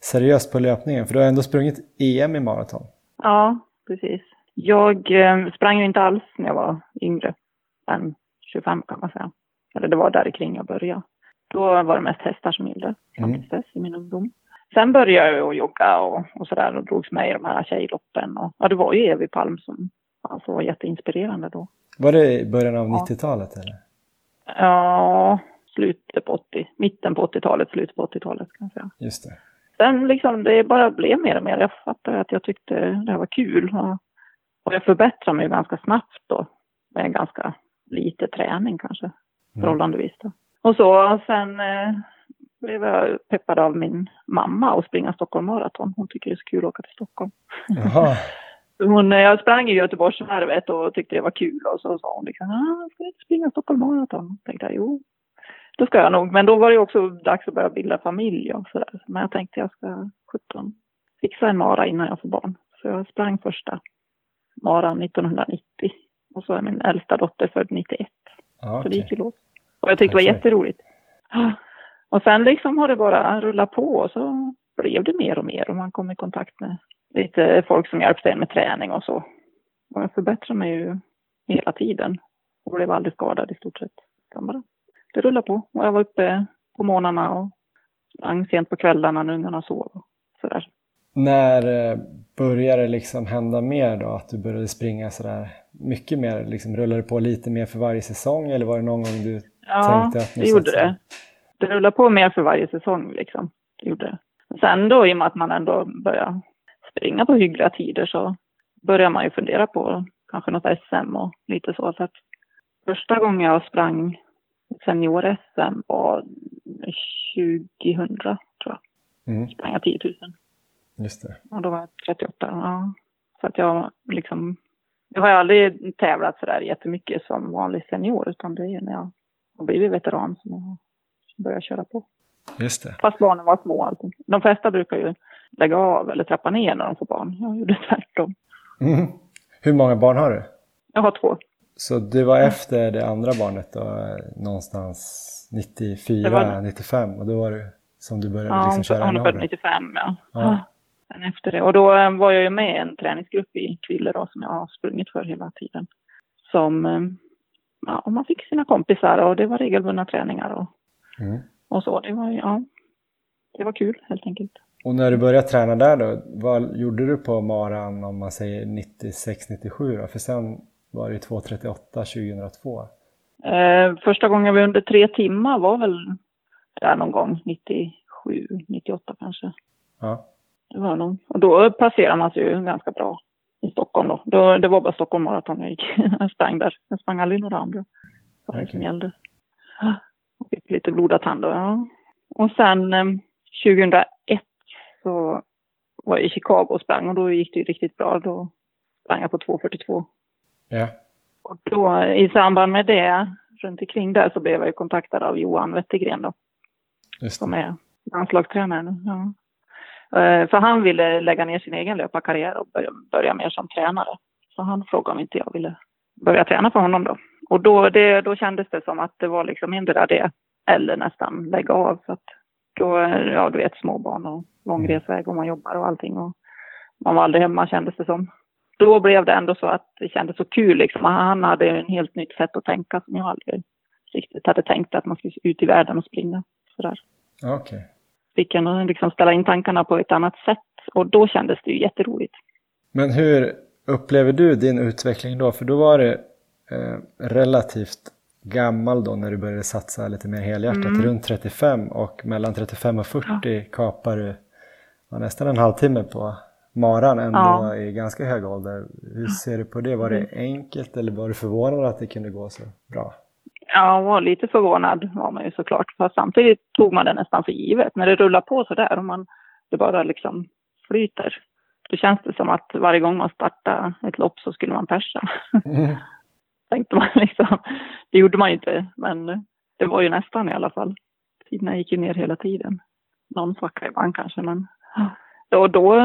seriöst på löpningen? För du har ändå sprungit EM i maraton. Ja, precis. Jag eh, sprang ju inte alls när jag var yngre än 25 kan man säga. Eller det var där kring jag började. Då var det mest hästar som gällde fram dess i min ungdom. Sen började jag jogga och, och sådär och drogs med i de här tjejloppen. Och, ja, det var ju Evi Palm som alltså, var jätteinspirerande då. Var det i början av ja. 90-talet eller? Ja, slutet på 80, mitten på 80-talet, slutet på 80-talet kan jag säga. Just det. Sen liksom, det bara blev mer och mer. Jag fattade att jag tyckte det här var kul. Och, och jag förbättrade mig ganska snabbt då. Med ganska lite träning kanske, mm. förhållandevis då. Och så, sen eh, blev jag peppad av min mamma att springa Stockholm Marathon. Hon tycker det är så kul att åka till Stockholm. Jaha. [LAUGHS] Hon, jag sprang i Göteborgsvarvet och tyckte det var kul och så sa hon liksom, ah, ska du inte springa Stockholm Marathon? tänkte jag, jo, då ska jag nog. Men då var det också dags att börja bilda familj och sådär. Men jag tänkte jag ska 17 fixa en mara innan jag får barn. Så jag sprang första maran 1990. Och så är min äldsta dotter född 91. Ja, Så det gick ju lås. Och jag tyckte det var jätteroligt. Ja. Och sen liksom har det bara rullat på och så blev det mer och mer och man kom i kontakt med lite folk som hjälpte en med träning och så. Och jag förbättrade mig ju hela tiden och blev aldrig skadad i stort sett. Bara, det rullade på och jag var uppe på morgnarna och sprang sent på kvällarna när ungarna sov och sådär. När eh, började det liksom hända mer då? Att du började springa sådär mycket mer? Liksom rullade det på lite mer för varje säsong eller var det någon gång du Ja, det gjorde satsar det. Det rullade på mer för varje säsong liksom. Det gjorde det. Sen då i och med att man ändå börjar springa på hyggliga tider så börjar man ju fundera på kanske något SM och lite så. så att första gången jag sprang senior-SM var 2000 tror jag. Mm, Sprang jag 10 000 just det. och då var jag 38. Ja. Så att jag liksom, jag har aldrig tävlat sådär jättemycket som vanlig senior utan det är ju när jag har blivit veteran som jag börjat köra på. Just det. Fast barnen var små och allting. De flesta brukar ju lägga av eller trappa ner när de får barn. Jag gjorde [LAUGHS] tvärtom. Mm. Hur många barn har du? Jag har två. Så det var efter det andra barnet då, någonstans 94, Det var det. 95 och då var det som du började Ja, liksom köra hon är född enormt. 95 ja. Ja. ja. Sen efter det. Och då eh, var jag ju med i en träningsgrupp i Kville då som jag har sprungit för hela tiden. Som, eh, ja, och man fick sina kompisar och det var regelbundna träningar och, Mm. och så. Det var, ja, det var kul helt enkelt. Och när du började träna där då, vad gjorde du på maran om man säger 96-97 då? För sen var det ju 2.38 2002. Eh, första gången vi under tre timmar var väl där någon gång 97, 98 kanske. Ja, Det var nog. Och då passerade man sig ju ganska bra i Stockholm då. då det var bara Stockholm Marathon jag gick. [LAUGHS] Jag sprang där. Jag sprang aldrig några andra. Det var Okej. som gällde. Och fick lite blodad tand då, ja. Och sen eh, 2001 så var jag i Chicago och sprang och då gick det ju riktigt bra. Då sprang jag på 2.42. ja. Och då i samband med det, runt omkring där, så blev jag ju kontaktad av Johan Wettergren då, som är landslagstränare nu. Ja. Eh, för han ville lägga ner sin egen löparkarriär och börja, börja mer som tränare. Så han frågade om inte jag ville börja träna för honom då. Och då, det, då kändes det som att det var liksom endera det eller nästan lägga av. Så att då, ja du vet småbarn och lång resväg och man jobbar och allting. Och man var aldrig hemma kändes det som. Då blev det ändå så att det kändes så kul liksom. Han hade en helt nytt sätt att tänka som jag aldrig riktigt hade tänkt att man skulle ut i världen och springa. Sådär Okej. Okej fick att liksom ställa in tankarna på ett annat sätt. Och då kändes det ju jätteroligt. Men hur upplever du din utveckling då? För då var du eh, relativt gammal då när du började satsa lite mer helhjärtat, Mm. runt 35 och mellan 35 och 40 kapar du ja, nästan en halvtimme på maran ändå Ja. i ganska hög ålder. Hur ser du på det? Var det Mm. enkelt eller var du förvånad att det kunde gå så bra? Ja, var lite förvånad var man ju såklart. Fast samtidigt tog man det nästan för givet. När det rullar på så där och man, det bara liksom flyter. Då känns det som att varje gång man startar ett lopp så skulle man persa. Mm. [LAUGHS] Tänkte man liksom. Det gjorde man ju inte, men det var ju nästan i alla fall. Tiderna gick ju ner hela tiden. Någon svackade ibland kanske, men då, då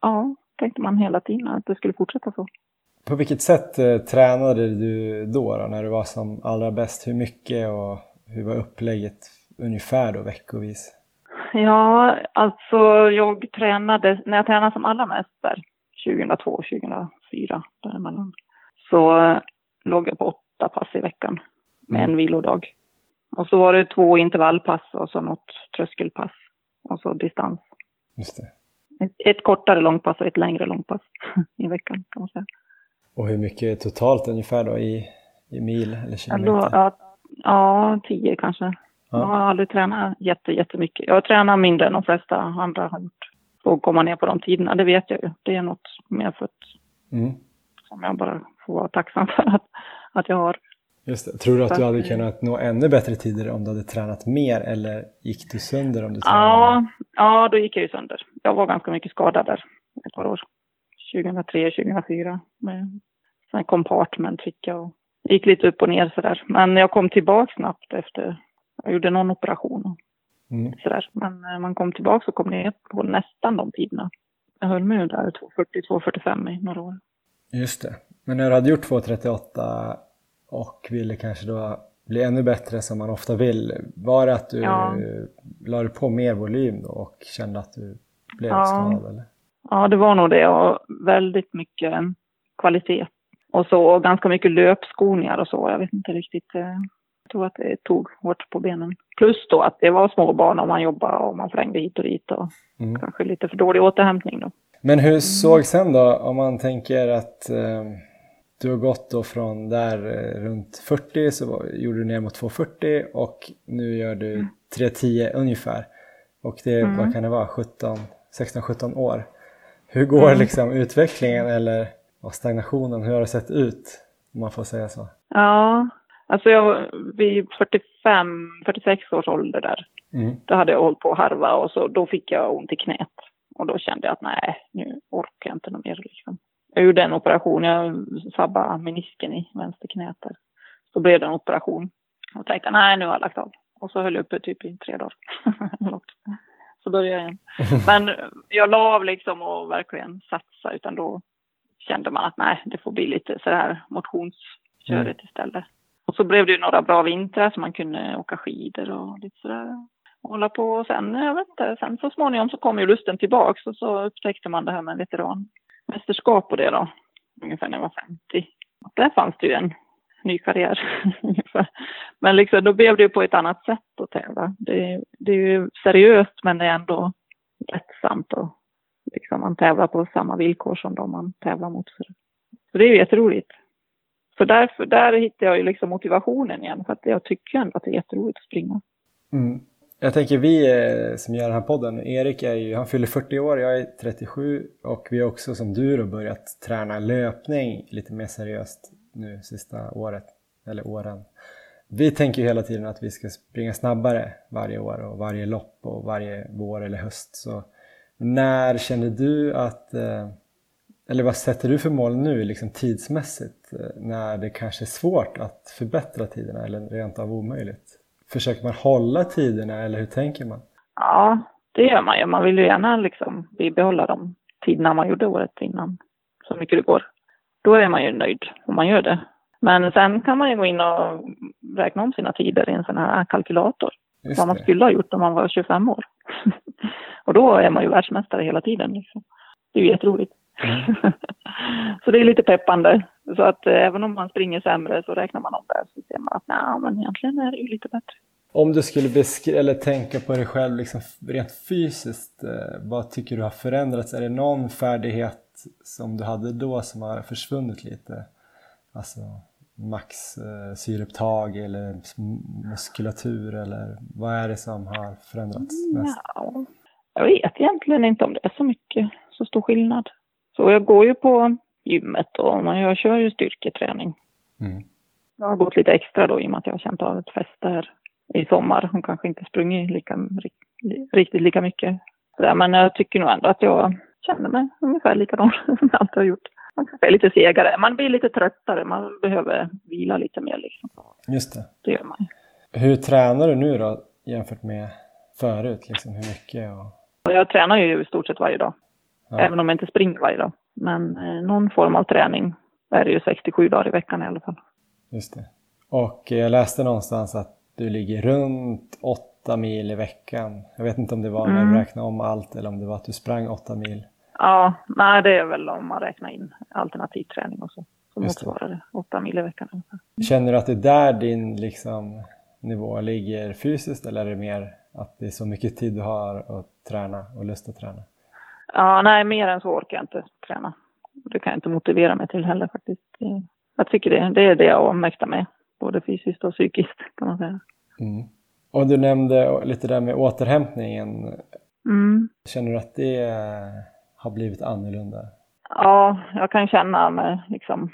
ja, tänkte man hela tiden att det skulle fortsätta så. På vilket sätt eh, tränade du då, då när du var som allra bäst? Hur mycket och hur var upplägget ungefär då veckovis? Ja, alltså jag tränade, när jag tränade som allra mest där, 2002, 2004 däremellan, så eh, låg jag på åtta pass i veckan med en vilodag. Och så var det två intervallpass och så något tröskelpass och så distans. Just det. Ett, ett kortare långpass och ett längre långpass [LAUGHS] i veckan kan man säga. Och hur mycket totalt ungefär då i, i mil eller Ja, kilometer? då, ja, ja, tio kanske. Ja. Jag har aldrig tränat jätte, jättemycket. Jag tränar mindre än de flesta andra har gjort. För att komma ner på de tiderna, det vet jag ju. Det är något medfött Mm. som jag bara får vara tacksam för att, att jag har. Just det. Tror du att du hade kunnat nå ännu bättre tider om du hade tränat mer eller gick du sönder om du tränade Ja, ja, då gick jag ju sönder. Jag var ganska mycket skadad där ett par år. 2003, 2004 med sån här compartment-tricka och gick lite upp och ner sådär. Men jag kom tillbaka snabbt efter, jag gjorde någon operation Mm. sådär. Men eh, man kom tillbaka och kom ner på nästan de tiderna. Jag höll mig där 240, 245 i några år. Just det. Men när du hade gjort 2.38 och ville kanske då bli ännu bättre som man ofta vill, var det att du Ja. la på mer volym då och kände att du blev Ja. skadad? Eller? Ja, det var nog det och väldigt mycket kvalitet. Och så och ganska mycket löpskoningar och så. Jag vet inte riktigt. eh, Jag tror att det tog hårt på benen. Plus då att det var små barn och man jobbade och man flängde hit och dit och Mm. kanske lite för dålig återhämtning då. Men hur såg sen då, om man tänker att eh, du har gått då från där eh, runt 40 så var, gjorde du ner mot 2.40 och nu gör du 3.10 ungefär. Och det, Mm. vad kan det vara, 17, 16-17 år. Hur går Mm. liksom utvecklingen eller vad stagnationen, hur har det sett ut? Om man får säga så. Ja, alltså jag vid 45, 46 års ålder där. Mm. Då hade jag hållit på att harva och så då fick jag ont i knät. Och då kände jag att nej, nu orkar jag inte något mer liksom. Jag gjorde en operation, jag sabbade menisken i vänsterknät där. Så blev det en operation. Och tänkte nej, nu har jag lagt av. Och så höll jag uppe typ i tre dagar. [LAUGHS] så började jag igen. [LAUGHS] Men jag la av liksom och verkligen satsa utan då kände man att nej, det får bli lite så här motionskörigt istället. Och så blev det ju några bra vintrar så man kunde åka skidor och lite sådär. Hålla på och sen, jag vet inte, sen så småningom så kom ju lusten tillbaks och så upptäckte man det här med veteranmästerskap och det då. Ungefär när jag var 50. Och där fanns det ju en ny karriär. [LAUGHS] Men liksom då blev det ju på ett annat sätt att tävla. Det, det är ju seriöst men det är ändå lättsamt och liksom man tävlar på samma villkor som de man tävlar mot. Så, det är ju jätteroligt. Så därför, där hittar jag ju liksom motivationen igen för att jag tycker ändå att det är jätteroligt att springa. Mm. Jag tänker vi eh, som gör den här podden, Erik är ju, han fyller 40 år, jag är 37 och vi har också som du då börjat träna löpning lite mer seriöst nu sista året, eller åren. Vi tänker ju hela tiden att vi ska springa snabbare varje år och varje lopp och varje vår eller höst. Så när kände du att, eh, eller vad sätter du för mål nu liksom tidsmässigt eh, när det kanske är svårt att förbättra tiderna eller rent av omöjligt? Försöker man hålla tiderna eller hur tänker man? Ja, det gör man ju. Man vill ju gärna liksom bibehålla de tiderna man gjorde året innan så mycket det går. Då är man ju nöjd om man gör det. Men sen kan man ju gå in och räkna om sina tider i en sån här kalkylator. Just vad man det. skulle ha gjort om man var 25 år. Och då är man ju världsmästare hela tiden. Liksom. Det är ju jätteroligt. Mm. [LAUGHS] så det är lite peppande. Så att eh, även om man springer sämre så räknar man om det så ser man att nej, men egentligen är det ju lite bättre. Om du skulle beskriva eller tänka på dig själv liksom rent fysiskt, eh, vad tycker du har förändrats? Är det någon färdighet som du hade då som har försvunnit lite? Alltså max eh, syreupptag eller muskulatur eller vad är det som har förändrats mest? Ja, jag vet egentligen inte om det är så mycket, så stor skillnad. Så jag går ju på gymmet och jag kör ju styrketräning. Mm. Jag har gått lite extra då i och med att jag har känt av ett fäste här i sommar. Hon kanske inte sprungit lika, ri- riktigt lika mycket. Sådär, men jag tycker nog ändå att jag känner mig ungefär likadan [LAUGHS] som jag alltid har gjort. Man kanske är lite segare, man blir lite tröttare, man behöver vila lite mer liksom. Just det. Det gör man. Hur tränar du nu då jämfört med förut? Liksom, hur mycket? Och... Och Jag tränar ju i stort sett varje dag. Ja. Även om jag inte springer varje dag. Men eh, någon form av träning är det ju 67 dagar i veckan i alla fall. Just det. Och jag läste någonstans att du ligger runt åtta mil i veckan. Jag vet inte om det var när du Mm. räknade om allt eller om det var att du sprang åtta mil. Ja, nej det är väl om man räknar in alternativ träning och så. Just det. motsvarar det 8 mil i veckan. Känner du att det är där din liksom, nivå ligger fysiskt eller är det mer att det är så mycket tid du har att träna och lust att träna? Ja, nej mer än så orkar jag inte träna. Det kan jag inte motivera mig till heller faktiskt. Jag tycker det, det är det jag mäktar med. Både fysiskt och psykiskt kan man säga. Mm. Och du nämnde lite där med återhämtningen. Mm. Känner du att det har blivit annorlunda? Ja, jag kan känna mig liksom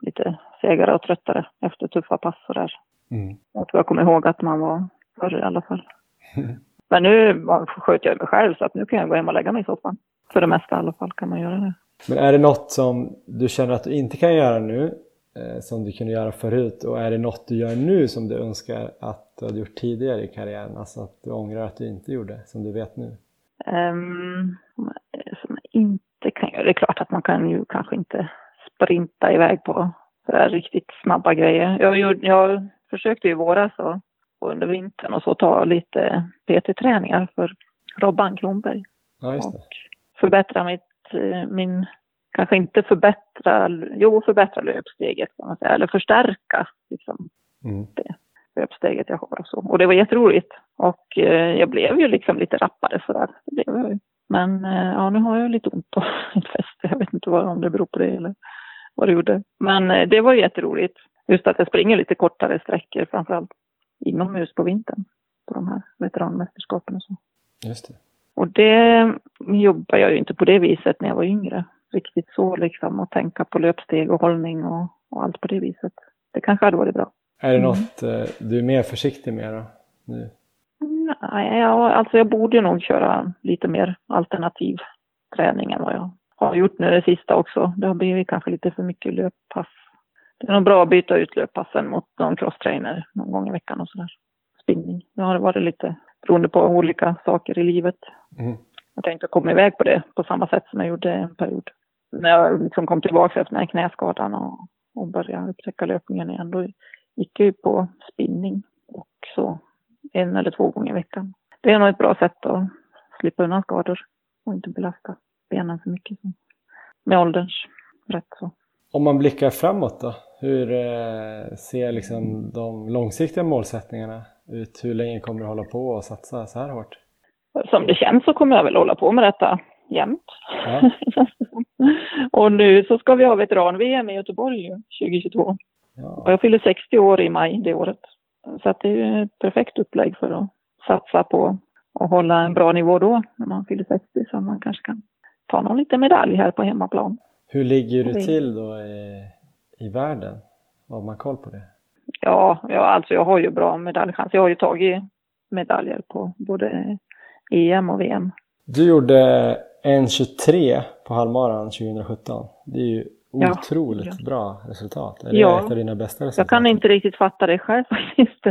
lite segare och tröttare efter tuffa pass och där. Mm. Jag tror jag kommer ihåg att man var förr i alla fall. [LAUGHS] Men nu sköt jag mig själv så att nu kan jag gå hem och lägga mig i soffan. För det mesta i alla fall kan man göra det. Men är det något som du känner att du inte kan göra nu eh, som du kunde göra förut och är det något du gör nu som du önskar att du hade gjort tidigare i karriären? Alltså att du ångrar att du inte gjorde som du vet nu? Um, som jag inte kan göra. Det är klart att man kan ju kanske inte sprinta iväg på riktigt snabba grejer. Jag, gjorde, jag försökte i våras och, under vintern och så ta lite PT-träningar för Robban Kronberg. Ja, just det. Och förbättra mitt, eh, min, kanske inte förbättra, jo förbättra löpsteget kan man säga, eller förstärka liksom Mm. löpsteget jag har och så. Och det var jätteroligt. Och eh, jag blev ju liksom lite rappare sådär. Det blev jag ju. Men eh, ja, nu har jag lite ont på [LAUGHS] mitt fäste. Jag vet inte vad, om det beror på det eller vad det gjorde. Men eh, det var jätteroligt. Just att jag springer lite kortare sträckor framförallt inomhus på vintern. På de här veteranmästerskapen och så. Just det. Och det jobbar jag ju inte på det viset när jag var yngre. Riktigt så liksom och tänka på löpsteg och hållning och, och allt på det viset. Det kanske hade varit bra. Är det Mm. något eh, du är mer försiktig med då? Nu? Nej, ja, alltså jag borde nog köra lite mer alternativ träning än vad jag har gjort nu det sista också. Det har blivit kanske lite för mycket löppass. Det är nog bra att byta ut löppassen mot någon crosstrainer någon gång i veckan och sådär. Spinning. Nu har det varit lite beroende på olika saker i livet. Mm. Jag inte kom iväg på det på samma sätt som jag gjorde en period. När jag liksom kom tillbaka efter den här knäskadan och, och började upptäcka löpningen igen, då gick jag ju på spinning och så en eller två gånger i veckan. Det är nog ett bra sätt att slippa undan skador och inte belasta benen för mycket. Med ålderns rätt så. Om man blickar framåt då? Hur eh, ser liksom de långsiktiga målsättningarna ut? Hur länge kommer du hålla på och satsa så här hårt? Som det känns så kommer jag väl hålla på med detta jämt. Ja. [LAUGHS] och nu så ska vi ha veteran-VM i Göteborg ju, 2022. Och Ja. jag fyller 60 år i maj det året. Så att det är ju ett perfekt upplägg för att satsa på att hålla en bra nivå då, när man fyller 60, så man kanske kan ta någon liten medalj här på hemmaplan. Hur ligger du till då i, i världen? Har man koll på det? Ja, ja, alltså jag har ju bra medaljchans. Jag har ju tagit medaljer på både EM och VM. Du gjorde 1.23 på halvmaran 2017. Det är ju Ja. otroligt bra resultat. Är det Ja. ett av dina bästa resultat? Jag kan inte riktigt fatta det själv [LAUGHS] faktiskt.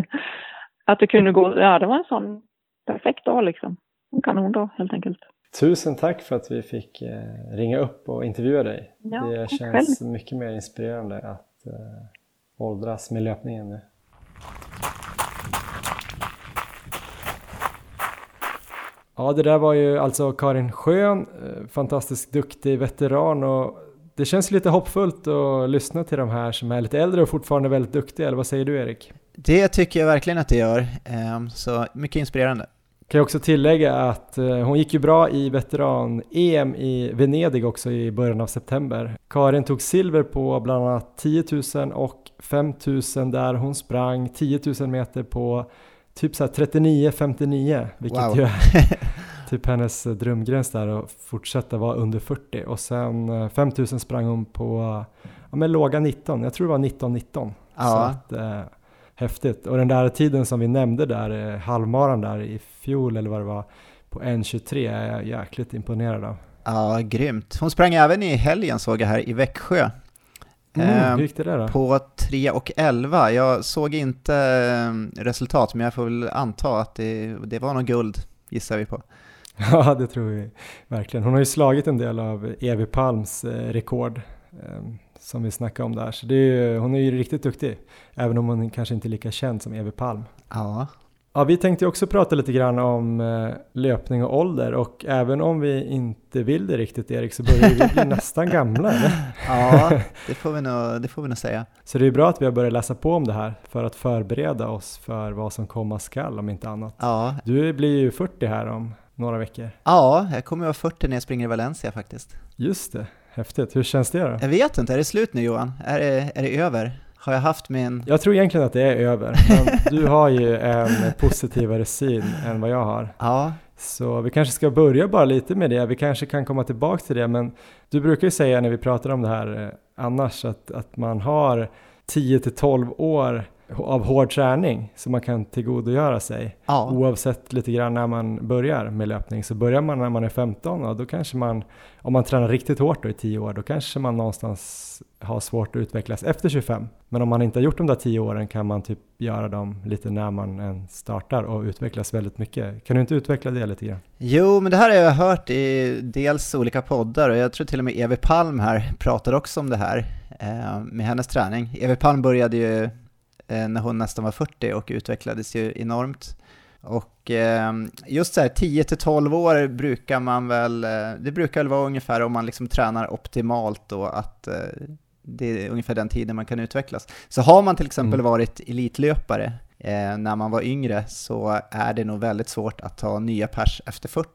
Att det kunde gå, ja det var en sån perfekt dag liksom. En kanondag helt enkelt. Tusen tack för att vi fick eh, ringa upp och intervjua dig. Ja, det känns mycket mer inspirerande att eh, åldras med löpningen nu. Ja, det där var ju alltså Karin Schön, eh, fantastiskt duktig veteran och det känns lite hoppfullt att lyssna till de här som är lite äldre och fortfarande väldigt duktiga, eller vad säger du Erik? Det tycker jag verkligen att det gör. Ehm, Så mycket inspirerande. Kan jag också tillägga att eh, hon gick ju bra i veteran-EM i Venedig också i början av september. Karin tog silver på bland annat 10 000 och 5 000 där hon sprang 10 000 meter på typ så här 39-59 vilket Wow. ju är [LAUGHS] typ hennes drömgräns där att fortsätta vara under 40 och sen eh, 5 000 sprang hon på ja, men låga 19, jag tror det var 19-19. Så Ja. att, eh, häftigt. Och den där tiden som vi nämnde där, eh, halvmaran där i fjol eller vad det var, på 1.23 är jag jäkligt imponerad av. Ja, grymt. Hon sprang även i helgen såg jag här i Växjö. Mm, Ehm, hur gick det där då? På 3 och 11. Jag såg inte eh, resultat, men jag får väl anta att det, det var någon guld, gissar vi på. [LAUGHS] Ja, det tror vi verkligen. Hon har ju slagit en del av Evi Palms eh, rekord eh, som vi snackade om där. Så det är hon är ju riktigt duktig, även om hon kanske inte är lika känd som Evi Palm. Ja, Ja, vi tänkte också prata lite grann om eh, löpning och ålder och även om vi inte vill det riktigt Erik så börjar vi bli [LAUGHS] nästan gamla. Eller? [LAUGHS] ja det, får vi nog, det får vi nog säga. Så det är bra att vi har börjat läsa på om det här för att förbereda oss för vad som komma skall om inte annat. Ja, Du blir ju 40 här om några veckor. ja jag kommer vara 40 när jag springer i Valencia faktiskt. Just det, häftigt. Hur känns det då? Jag vet inte, är det slut nu Johan? Är det, är det över? Har jag haft min... Jag tror egentligen att det är över, men [LAUGHS] du har ju en positivare syn än vad jag har. Ja, Så vi kanske ska börja bara lite med det, vi kanske kan komma tillbaka till det, men du brukar ju säga när vi pratar om det här eh, annars att, att man har 10 till 12 år av hård träning som man kan tillgodogöra sig. Ja. Oavsett lite grann när man börjar med löpning. Så börjar man när man är 15 och då kanske man, om man tränar riktigt hårt då i 10 år, då kanske man någonstans har svårt att utvecklas efter 25. Men om man inte har gjort de där 10 åren kan man typ göra dem lite när man än startar och utvecklas väldigt mycket. Kan du inte utveckla det lite grann? Jo, men det här har jag hört i dels olika poddar och jag tror till och med Evi Palm här pratar också om det här eh, med hennes träning. Evi Palm började ju när hon nästan var 40 och utvecklades ju enormt. Och eh, just så här 10 till 12 år brukar man väl, eh, det brukar väl vara ungefär om man liksom tränar optimalt då att eh, det är ungefär den tiden man kan utvecklas. Så har man till exempel Mm. varit elitlöpare eh, när man var yngre så är det nog väldigt svårt att ta nya pers efter 40.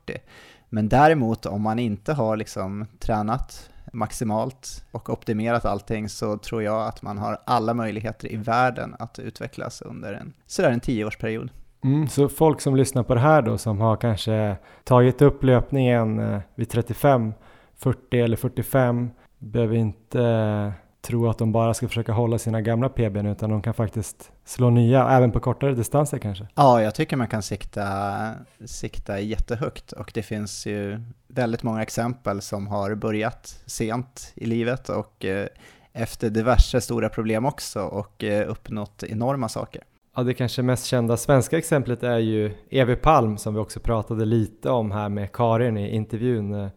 Men däremot om man inte har liksom tränat maximalt och optimerat allting så tror jag att man har alla möjligheter i världen att utvecklas under en sådär en tioårsperiod. Mm, så folk som lyssnar på det här då som har kanske tagit upp löpningen eh, vid 35, 40 eller 45 behöver inte eh, tro att de bara ska försöka hålla sina gamla PBn utan de kan faktiskt slå nya, även på kortare distanser kanske. Ja, jag tycker man kan sikta, sikta jättehögt och det finns ju väldigt många exempel som har börjat sent i livet och eh, efter diverse stora problem också och eh, uppnått enorma saker. Ja, det kanske mest kända svenska exemplet är ju Evi Palm som vi också pratade lite om här med Karin i intervjun. Eh,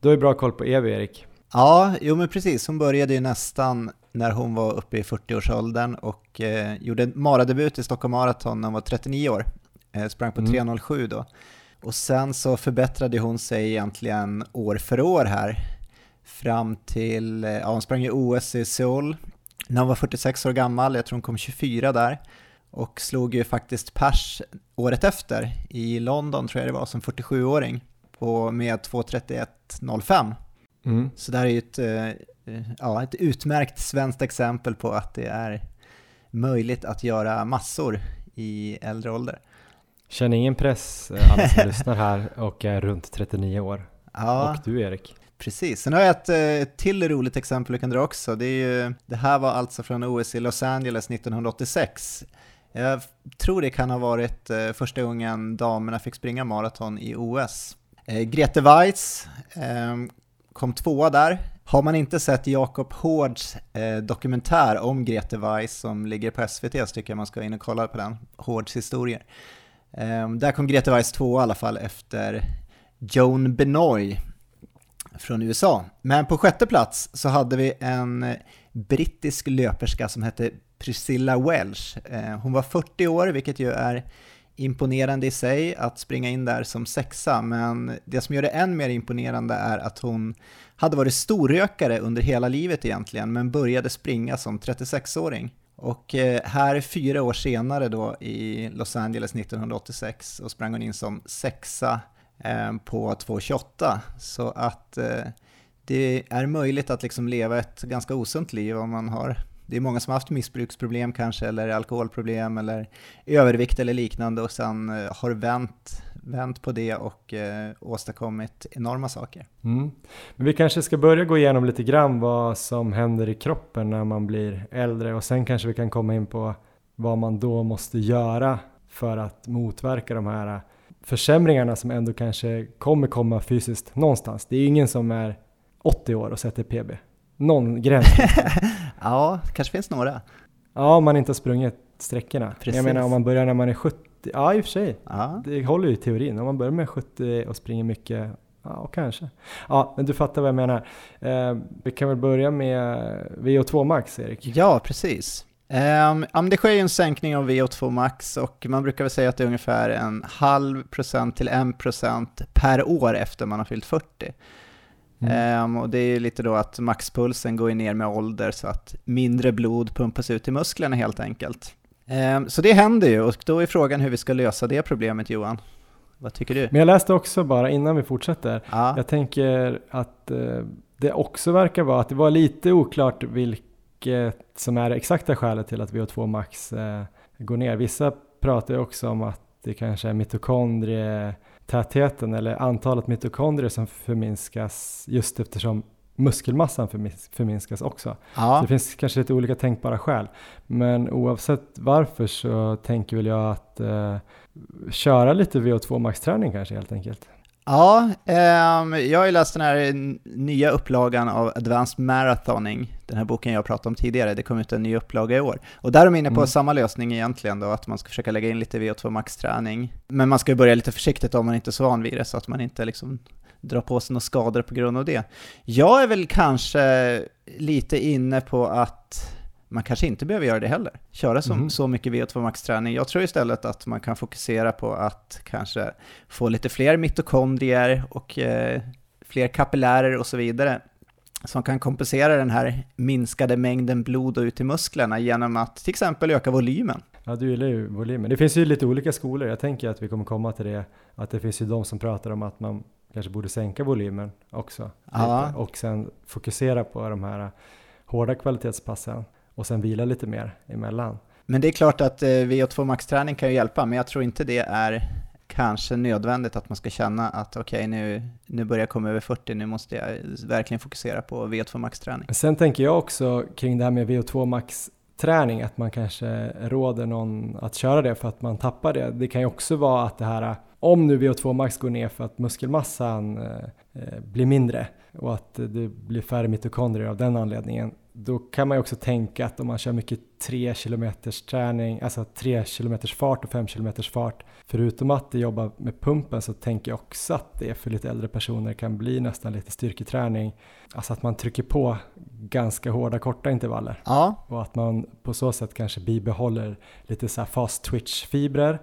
Du har ju bra koll på Evi, Erik. Ja, jo men precis. Hon började ju nästan när hon var uppe i 40-årsåldern och eh, gjorde en maradebut i Stockholm Marathon när hon var 39 år. Eh, sprang på Mm. 3.07 då. Och sen så förbättrade hon sig egentligen år för år här. Fram till, eh, ja hon sprang ju OS i Seoul när hon var 46 år gammal, jag tror hon kom 24 där. Och slog ju faktiskt pers året efter i London tror jag det var som 47-åring på med 2.31.05. Mm. Så det här är ju ett, eh, ja, ett utmärkt svenskt exempel på att det är möjligt att göra massor i äldre ålder. Känner ingen press, eh, alla som [LAUGHS] lyssnar här och är runt 39 år. Ja, Och du Erik. precis. Sen har jag ett, eh, ett till roligt exempel vi kan dra också. Det, är ju, det här var alltså från OS i Los Angeles 1986. Jag tror det kan ha varit första gången damerna fick springa maraton i OS. Grete Weiss kom tvåa där. Har man inte sett Jakob Hårds eh, dokumentär om Grete Weiss som ligger på SVT så tycker jag man ska in och kolla på den, Hårds historier. Eh, där kom Grete Weiss tvåa i alla fall efter Joan Benoy från USA. Men på sjätte plats så hade vi en eh, brittisk löperska som hette Priscilla Welch. Eh, Hon var 40 år, vilket ju är imponerande i sig att springa in där som sexa, men det som gör det än mer imponerande är att hon hade varit storrökare under hela livet egentligen, men började springa som 36-åring. Och eh, här fyra år senare då i Los Angeles 1986 och sprang hon in som sexa eh, på 2.28. Så att eh, det är möjligt att liksom leva ett ganska osunt liv om man har det är många som har haft missbruksproblem kanske, eller alkoholproblem, eller övervikt eller liknande och sen eh, har vänt, vänt på det och eh, åstadkommit enorma saker. Mm. Men vi kanske ska börja gå igenom lite grann vad som händer i kroppen när man blir äldre och sen kanske vi kan komma in på vad man då måste göra för att motverka de här försämringarna som ändå kanske kommer komma fysiskt någonstans. Det är ju ingen som är 80 år och sätter PB. Någon gräns. [LAUGHS] ja, kanske finns några. ja, om man inte har sprungit sträckorna. Precis. Jag menar om man börjar när man är 70, ja i och för sig. Ja, Det håller ju i teorin. Om man börjar med 70 och springer mycket, ja kanske. Ja, men du fattar vad jag menar. Eh, vi kan väl börja med VO2 max, Erik? ja precis. Um, ja, det sker ju en sänkning av VO2 max och man brukar väl säga att det är ungefär en halv procent till en procent per år efter man har fyllt 40. Mm. Ehm, och det är ju lite då att maxpulsen går ner med ålder så att mindre blod pumpas ut i musklerna helt enkelt. Ehm, så det händer ju och då är frågan hur vi ska lösa det problemet Johan. Vad tycker du? Men jag läste också bara innan vi fortsätter. Ja, Jag tänker att eh, det också verkar vara att det var lite oklart vilket som är det exakta skälet till att VO2 max eh, går ner. Vissa pratar ju också om att det kanske är mitokondrietätheten eller antalet mitokondrier som förminskas just eftersom muskelmassan förminskas också. Ja. Så det finns kanske lite olika tänkbara skäl. Men oavsett varför så tänker väl jag att eh, köra lite VO2 max-träning kanske helt enkelt. Ja, ehm, jag har ju läst den här nya upplagan av Advanced Marathoning, den här boken jag pratade om tidigare, det kom ut en ny upplaga i år. Och där är de inne på Mm. samma lösning egentligen då, att man ska försöka lägga in lite VO2 max-träning. Men man ska ju börja lite försiktigt om man inte är så van vid det, så att man inte liksom drar på sig några skador på grund av det. Jag är väl kanske lite inne på att man kanske inte behöver göra det heller. Köra så, Mhm. så mycket VO2 max-träning. Jag tror istället att man kan fokusera på att kanske få lite fler mitokondrier och eh, fler kapillärer och så vidare som kan kompensera den här minskade mängden blod ut i musklerna genom att till exempel öka volymen. Ja, du gillar ju volymen. Det finns ju lite olika skolor. Jag tänker att vi kommer komma till det, att det finns ju de som pratar om att man kanske borde sänka volymen också. Ja. Och sen fokusera på de här hårda kvalitetspassen och sen vila lite mer emellan. Men det är klart att eh, VO2 max-träning kan ju hjälpa, men jag tror inte det är kanske nödvändigt att man ska känna att okej, nu, nu börjar jag komma över 40, nu måste jag verkligen fokusera på VO2 max-träning. Sen tänker jag också kring det här med VO2 max träning, att man kanske råder någon att köra det för att man tappar det. Det kan ju också vara att det här, om nu VO2 max går ner för att muskelmassan eh, eh, blir mindre och att det blir färre mitokondrier av den anledningen, då kan man ju också tänka att om man kör mycket 3 km träning, alltså 3 km fart och 5 km fart, förutom att det jobbar med pumpen så tänker jag också att det för lite äldre personer kan bli nästan lite styrketräning. Alltså att man trycker på ganska hårda korta intervaller Ja, och att man på så sätt kanske bibehåller lite så här fast twitch fibrer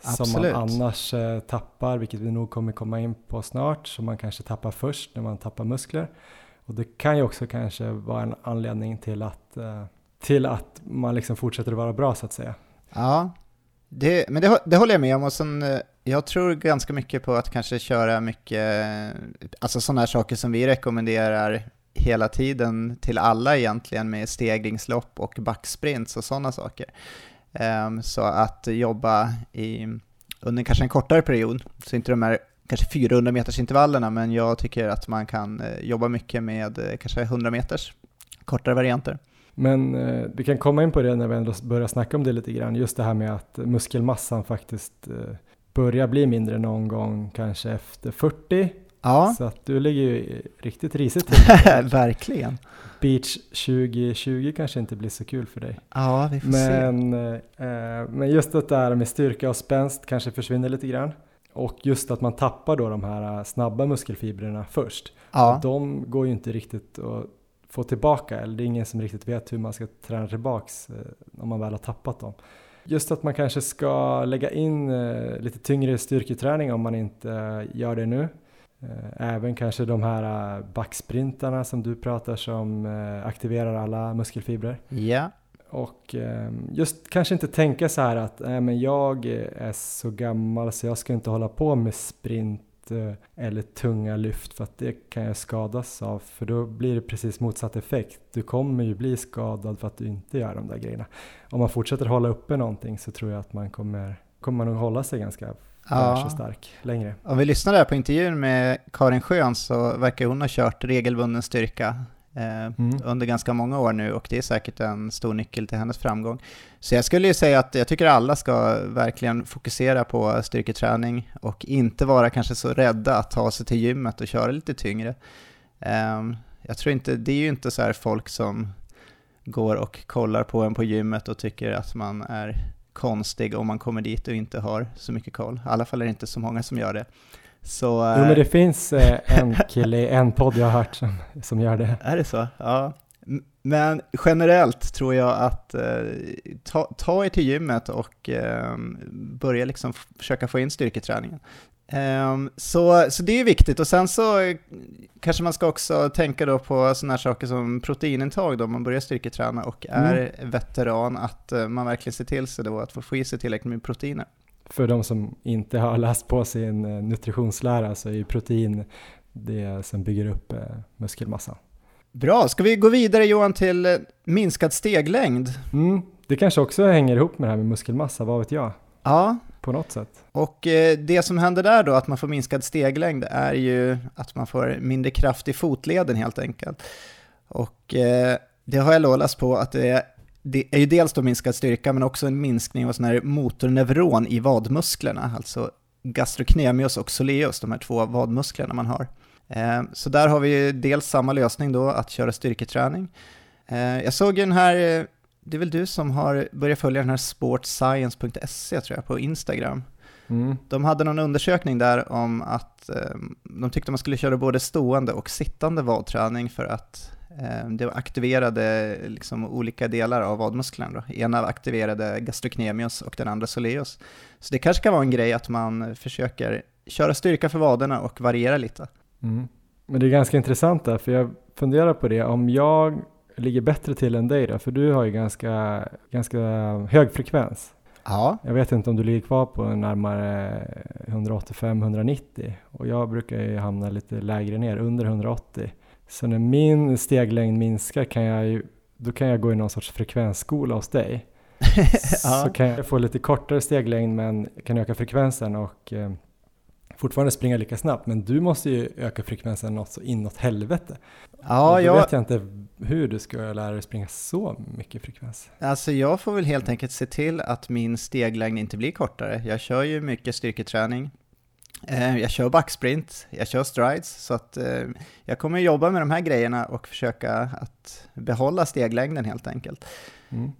som man annars eh, tappar, vilket vi nog kommer komma in på snart, som man kanske tappar först när man tappar muskler. Och det kan ju också kanske vara en anledning till att, eh, till att man liksom fortsätter att vara bra så att säga. ja. Det, men det, det håller jag med om och sen, eh, jag tror ganska mycket på att kanske köra mycket, eh, alltså sådana här saker som vi rekommenderar hela tiden till alla egentligen med stegringslopp och backsprints och sådana saker. Ehm, så att jobba i, under kanske en kortare period, så inte de här kanske 400 meters intervallerna, men jag tycker att man kan eh, jobba mycket med eh, kanske 100 meters kortare varianter. Men eh, vi kan komma in på det när vi ändå börjar snacka om det lite grann, just det här med att muskelmassan faktiskt eh, börjar bli mindre någon gång kanske efter 40. Ja, Så att du ligger ju riktigt risigt [LAUGHS] till. verkligen. Beach 2020 kanske inte blir så kul för dig. Ja, vi får se. Men, eh, men just det där med styrka och spänst kanske försvinner lite grann. Och just att man tappar då de här eh, snabba muskelfibrerna först. Ja. De går ju inte riktigt att få tillbaka, eller det är ingen som riktigt vet hur man ska träna tillbaks eh, om man väl har tappat dem. Just att man kanske ska lägga in eh, lite tyngre styrketräning om man inte gör det nu. Även kanske de här backsprintarna som du pratar som aktiverar alla muskelfibrer. Ja. Och eh, just kanske inte tänka så här att äh, men jag är så gammal så jag ska inte hålla på med sprint eh, eller tunga lyft för att det kan jag skadas av för då blir det precis motsatt effekt. Du kommer ju bli skadad för att du inte gör de där grejerna. Om man fortsätter hålla uppe någonting så tror jag att man kommer, kommer man nog hålla sig ganska fräsch och stark längre. Om vi lyssnar där på intervjun med Karin Schön så verkar hon ha kört regelbunden styrka Mm. under ganska många år nu och det är säkert en stor nyckel till hennes framgång. Så jag skulle ju säga att jag tycker alla ska verkligen fokusera på styrketräning och inte vara kanske så rädda att ta sig till gymmet och köra lite tyngre. Ehm, jag tror inte, det är ju inte så här folk som går och kollar på en på gymmet och tycker att man är konstig om man kommer dit och inte har så mycket koll. I alla fall är det inte så många som gör det. Så, Jo men eh, det finns eh, en kille i en podd jag har hört som, som gör det. Är det så? Ja. Men generellt tror jag att eh, ta, ta er till gymmet och eh, börja liksom försöka få in styrketräningen. Ehm, så, så det är viktigt och sen så kanske man ska också tänka då på sådana här saker som proteinintag då om man börjar styrketräna och är veteran att man verkligen ser till sig då att få få i sig tillräckligt med proteiner. För de som inte har [LAUGHS] läst på sin eh, nutritionslära så är ju protein det som bygger upp eh, muskelmassan. Bra, ska vi gå vidare Johan till eh, minskad steglängd? Mm, det kanske också hänger ihop med det här med muskelmassa, vad vet jag? Ja, på något sätt. Och det som händer där då, att man får minskad steglängd, är ju att man får mindre kraft i fotleden helt enkelt. Och det har jag läst på att det är, det är ju dels då minskad styrka, men också en minskning av sån här motorneuron i vadmusklerna, alltså gastrocnemius och soleus, de här två vadmusklerna man har. Eh, så där har vi ju dels samma lösning då, att köra styrketräning. Eh, jag såg ju den här, eh, det är väl du som har börjat följa den här sportscience.se tror jag, på Instagram. Mm. De hade någon undersökning där om att de tyckte man skulle köra både stående och sittande vadträning för att det aktiverade liksom olika delar av vadmusklerna. Då. Ena aktiverade gastrocnemius och den andra soleus. Så det kanske kan vara en grej att man försöker köra styrka för vaderna och variera lite. Mm. Men det är ganska intressant där, för jag funderar på det, om jag ligger bättre till än dig då, för du har ju ganska, ganska hög frekvens. Ja. Jag vet inte om du ligger kvar på närmare 185-190 och jag brukar ju hamna lite lägre ner, under 180. Så när min steglängd minskar kan jag ju, då kan jag gå i någon sorts frekvensskola hos dig. [LAUGHS] ja. Så kan jag få lite kortare steglängd men kan öka frekvensen och eh, fortfarande springa lika snabbt, men du måste ju öka frekvensen något så inåt helvete. Ja, då jag, vet jag inte hur du ska lära dig springa så mycket frekvens. alltså jag får väl helt enkelt se till att min steglängd inte blir kortare. Jag kör ju mycket styrketräning. Eh, Jag kör backsprint, jag kör strides, så att eh, jag kommer jobba med de här grejerna och försöka att behålla steglängden helt enkelt. Mm.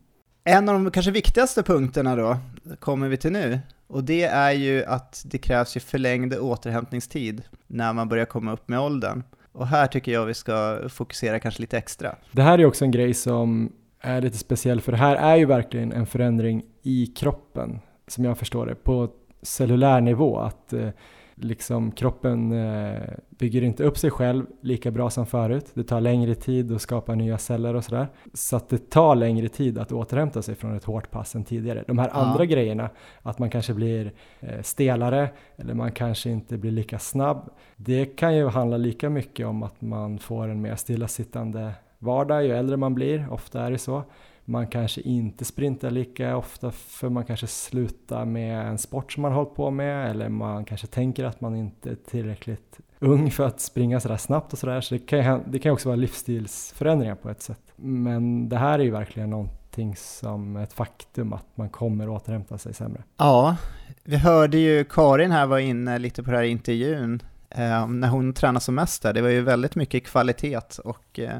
En av de kanske viktigaste punkterna då kommer vi till nu, och det är ju att det krävs ju förlängd återhämtningstid när man börjar komma upp med åldern. Och här tycker jag vi ska fokusera kanske lite extra. Det här är också en grej som är lite speciell, för det här är ju verkligen en förändring i kroppen, som jag förstår det, på cellulär nivå. Att eh, liksom kroppen eh, bygger inte upp sig själv lika bra som förut. Det tar längre tid att skapa nya celler och sådär. Så att det tar längre tid att återhämta sig från ett hårt pass än tidigare. De här Ja. andra grejerna, att man kanske blir eh, stelare eller man kanske inte blir lika snabb. Det kan ju handla lika mycket om att man får en mer stillasittande vardag ju äldre man blir. Ofta är det så. Man kanske inte sprintar lika ofta för man kanske slutar med en sport som man hållit på med eller man kanske tänker att man inte är tillräckligt ung för att springa sådär snabbt och sådär. Så det kan, ju det kan också vara livsstilsförändringar på ett sätt. Men det här är ju verkligen någonting som ett faktum att man kommer återhämta sig sämre. Ja, vi hörde ju Karin här var inne lite på det här intervjun eh, när hon tränade som mest där. Det var ju väldigt mycket kvalitet och eh,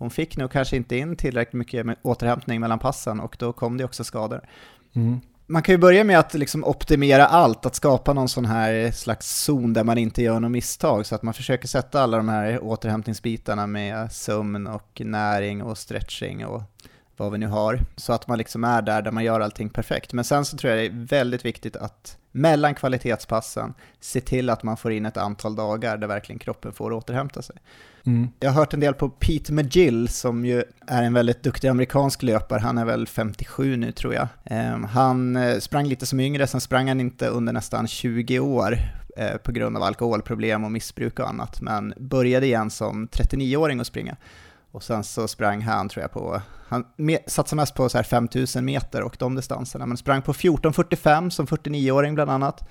hon fick nog kanske inte in tillräckligt mycket återhämtning mellan passen och då kom det också skador. Mm. Man kan ju börja med att liksom optimera allt, att skapa någon sån här slags zon där man inte gör något misstag, så att man försöker sätta alla de här återhämtningsbitarna med sömn och näring och stretching och vad vi nu har, så att man liksom är där, där man gör allting perfekt. Men sen så tror jag det är väldigt viktigt att mellan kvalitetspassen se till att man får in ett antal dagar där verkligen kroppen får återhämta sig. Mm. Jag har hört en del på Pete McGill som ju är en väldigt duktig amerikansk löpare. Han är väl 57 nu tror jag. Ehm, Han eh, sprang lite som yngre, sen sprang han inte under nästan 20 år eh, på grund av alkoholproblem och missbruk och annat, men började igen som 39-åring att springa. Och sen så sprang han, tror jag, på, han satsade mest på så här 5000 meter och de distanserna, men sprang på 14.45 som 49-åring bland annat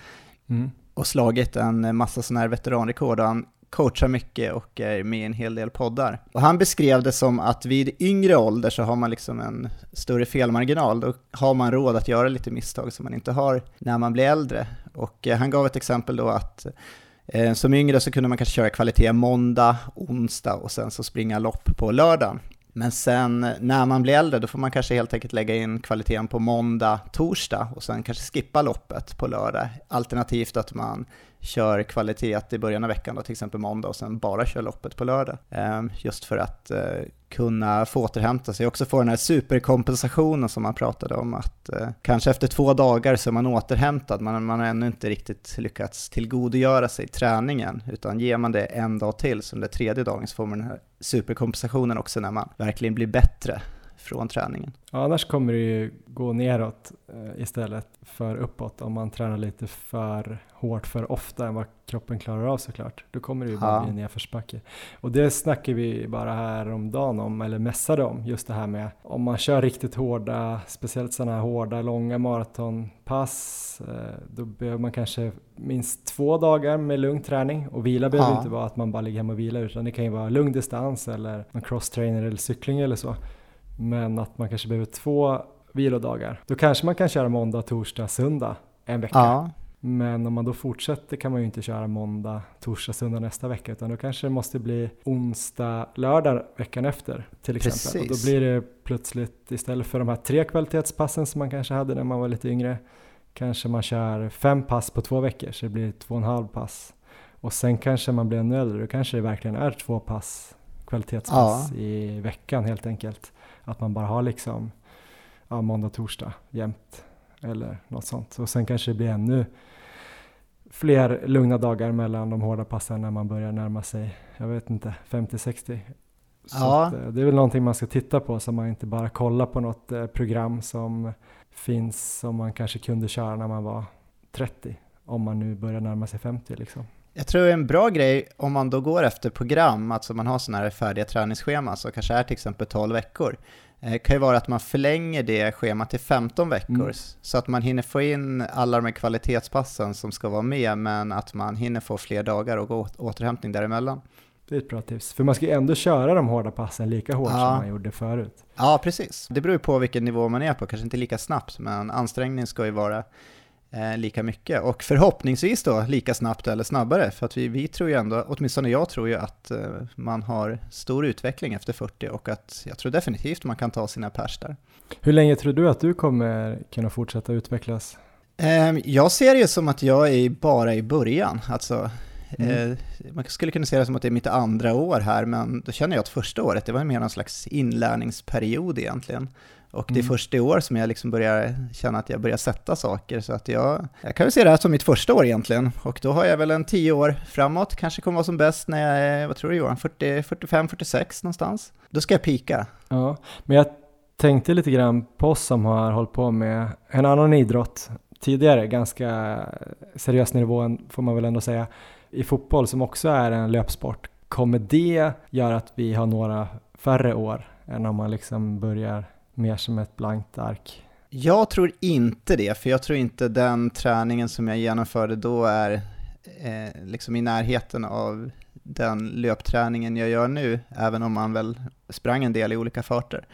Mm. och slagit en massa sådana här veteranrekord och han coachar mycket och är med i en hel del poddar. Och han beskrev det som att vid yngre ålder så har man liksom en större felmarginal, då har man råd att göra lite misstag som man inte har när man blir äldre. Och eh, han gav ett exempel då att eh, som yngre så kunde man kanske köra kvalitet måndag, onsdag och sen så springa lopp på lördagen. Men sen eh, när man blir äldre då får man kanske helt enkelt lägga in kvaliteten på måndag, torsdag och sen kanske skippa loppet på lördag. Alternativt att man kör kvalitet i början av veckan, då, till exempel måndag, och sen bara kör loppet på lördag. Eh, just för att eh, kunna få återhämta sig, också få den här superkompensationen som man pratade om, att eh, kanske efter två dagar så är man återhämtad, man, man har ännu inte riktigt lyckats tillgodogöra sig träningen, utan ger man det en dag till, som den tredje dagen, så får man den här superkompensationen också när man verkligen blir bättre från träningen. Ja, annars kommer det ju gå neråt eh, istället för uppåt om man tränar lite för hårt för ofta än vad kroppen klarar av såklart. Då kommer det ju bara Ja. bli en nedförsbacke. Och det snackar vi bara här om dagen om, eller mässade om, just det här med om man kör riktigt hårda, speciellt sådana här hårda, långa maratonpass, eh, då behöver man kanske minst två dagar med lugn träning och vila behöver Ja. inte vara att man bara ligger hemma och vilar utan det kan ju vara lugn distans eller en crosstrainer eller cykling eller så. Men att man kanske behöver två vilodagar. Då kanske man kan köra måndag, torsdag, söndag en vecka. Ja, Men om man då fortsätter kan man ju inte köra måndag, torsdag, söndag nästa vecka utan då kanske det måste bli onsdag, lördag veckan efter till exempel. Och då Precis. blir det plötsligt istället för de här tre kvalitetspassen som man kanske hade när man var lite yngre kanske man kör fem pass på två veckor så det blir två och en halv pass. Och sen kanske man blir ännu äldre, då kanske det verkligen är två pass kvalitetspass i veckan helt enkelt. Att man bara har liksom ja, måndag, torsdag jämt eller något sånt. Och sen kanske det blir ännu fler lugna dagar mellan de hårda passen när man börjar närma sig, jag vet inte, 50-60. Så Ja. att, eh, det är väl någonting man ska titta på så man inte bara kollar på något eh, program som finns som man kanske kunde köra när man var 30. Om man nu börjar närma sig 50 liksom. Jag tror en bra grej om man då går efter program, alltså man har sådana här färdiga träningsscheman som kanske är till exempel 12 veckor, kan ju vara att man förlänger det schemat till 15 veckor Mm. så att man hinner få in alla de här kvalitetspassen som ska vara med men att man hinner få fler dagar och gå återhämtning däremellan. Det är ett bra tips. För man ska ju ändå köra de hårda passen lika hårt Ja. som man gjorde förut. Ja, precis. Det beror ju på vilken nivå man är på, kanske inte lika snabbt men ansträngningen ska ju vara eh, lika mycket och förhoppningsvis då lika snabbt eller snabbare för att vi, vi tror ju ändå, åtminstone jag tror ju att eh, man har stor utveckling efter 40 och att jag tror definitivt man kan ta sina pers där. Hur länge tror du att du kommer kunna fortsätta utvecklas? Eh, jag ser det ju som att jag är bara i början, alltså Mm. eh, man skulle kunna se det som att det är mitt andra år här men då känner jag att första året det var mer någon slags inlärningsperiod egentligen. Och det är Mm. först i år som jag liksom börjar känna att jag börjar sätta saker. Så att jag, jag kan väl se det här som mitt första år egentligen. Och då har jag väl en tio år framåt, kanske kommer vara som bäst när jag är, vad tror du Johan, 40, 45, 46 någonstans. Då ska jag pika. Ja, men jag tänkte lite grann på oss som har hållit på med en annan idrott tidigare, ganska seriös nivå får man väl ändå säga, i fotboll som också är en löpsport. Kommer det göra att vi har några färre år än om man liksom börjar mer som ett blankt ark? Jag tror inte det, för jag tror inte den träningen som jag genomförde då är eh, liksom i närheten av den löpträningen jag gör nu, även om man väl sprang en del i olika farter.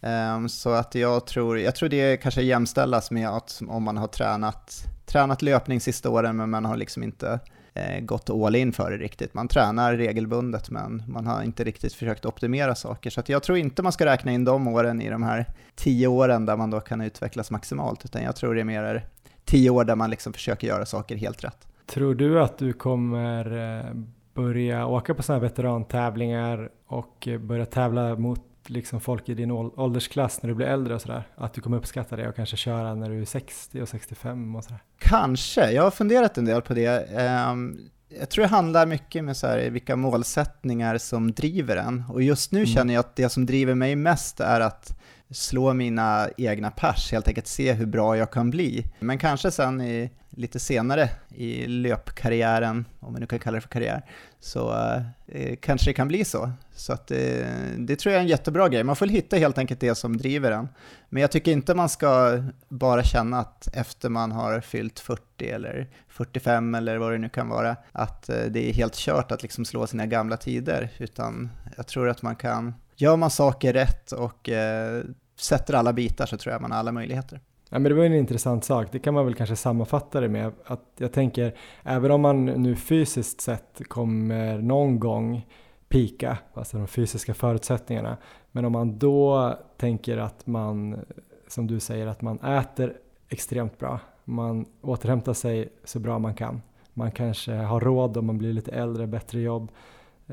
Um, så att jag tror, jag tror det kanske jämställas med att om man har tränat, tränat löpning sista åren men man har liksom inte Eh, gått all in för det riktigt. Man tränar regelbundet men man har inte riktigt försökt optimera saker. Så att jag tror inte man ska räkna in de åren i de här tio åren där man då kan utvecklas maximalt, utan jag tror det är mer tio år där man liksom försöker göra saker helt rätt. Tror du att du kommer eh, börja åka på sådana här veterantävlingar och eh, börja tävla mot liksom folk i din ål- åldersklass när du blir äldre och sådär? Att du kommer uppskatta det och kanske köra när du är 60 och 65 och sådär? Kanske, jag har funderat en del på det. Ehm, Jag tror det handlar mycket med så här, vilka målsättningar som driver en. Och just nu Mm. känner jag att det som driver mig mest är att slå mina egna pers, helt enkelt se hur bra jag kan bli. Men kanske sen i, lite senare i löpkarriären, om man nu kan kalla det för karriär, så eh, eh, kanske det kan bli så. Så att, eh, det tror jag är en jättebra grej. Man får hitta helt enkelt det som driver en. Men jag tycker inte man ska bara känna att efter man har fyllt 40 eller 45 eller vad det nu kan vara, att eh, det är helt kört att liksom slå sina gamla tider. Utan jag tror att man kan, gör man saker rätt och eh, sätter alla bitar så tror jag man har alla möjligheter. Ja, men det var en intressant sak. Det kan man väl kanske sammanfatta det med. Att jag tänker, även om man nu fysiskt sett kommer någon gång pika, alltså de fysiska förutsättningarna. Men om man då tänker att man, som du säger, att man äter extremt bra. Man återhämtar sig så bra man kan. Man kanske har råd om man blir lite äldre, bättre jobb.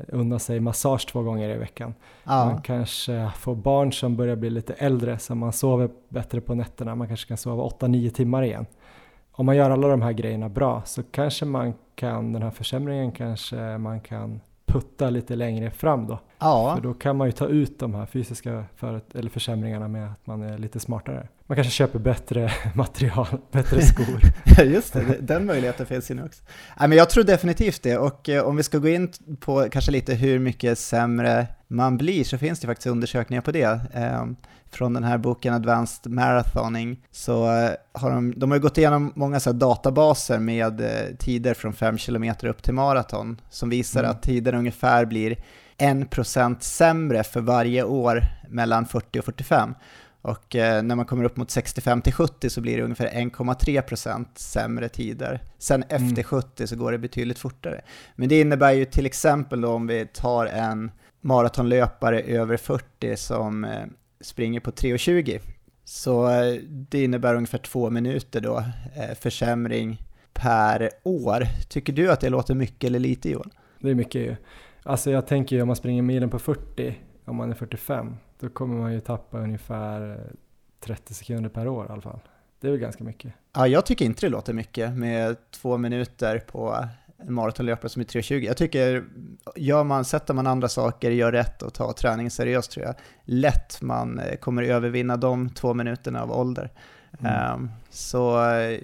Unna sig massage två gånger i veckan. Man Ja, kanske får barn som börjar bli lite äldre så man sover bättre på nätterna. Man kanske kan sova 8-9 timmar igen. Om man gör alla de här grejerna bra så kanske man kan, den här försämringen kanske man kan putta lite längre fram då. Ja. För då kan man ju ta ut de här fysiska förut, eller försämringarna med att man är lite smartare. Man kanske köper bättre [LAUGHS] material, bättre skor. [LAUGHS] Just det, den möjligheten finns ju nu också. Nej, men jag tror definitivt det, och eh, om vi ska gå in på kanske lite hur mycket sämre man blir så finns det faktiskt undersökningar på det. Eh, från den här boken Advanced Marathoning så eh, har de, de har gått igenom många så databaser med eh, tider från 5 km upp till maraton som visar Mm. att tiden ungefär blir 1% sämre för varje år mellan 40 och 45. Och eh, när man kommer upp mot 65 till 70 så blir det ungefär 1,3% sämre tider. Sen efter Mm. 70 så går det betydligt fortare. Men det innebär ju till exempel då om vi tar en maratonlöpare över 40 som eh, springer på 3,20 så eh, det innebär ungefär två minuter då eh, försämring per år. Tycker du att det låter mycket eller lite Johan? Det är mycket ju. Alltså jag tänker ju om man springer milen på 40, om man är 45, då kommer man ju tappa ungefär eh, 30 sekunder per år i alla fall. Det är väl ganska mycket. Ja, jag tycker inte det låter mycket med två minuter på en maratonlöpare som är 3.20. Jag tycker, gör man, sätter man andra saker, gör rätt och tar träningen seriöst tror jag lätt man eh, kommer övervinna de två minuterna av ålder. Mm. Ehm, så eh,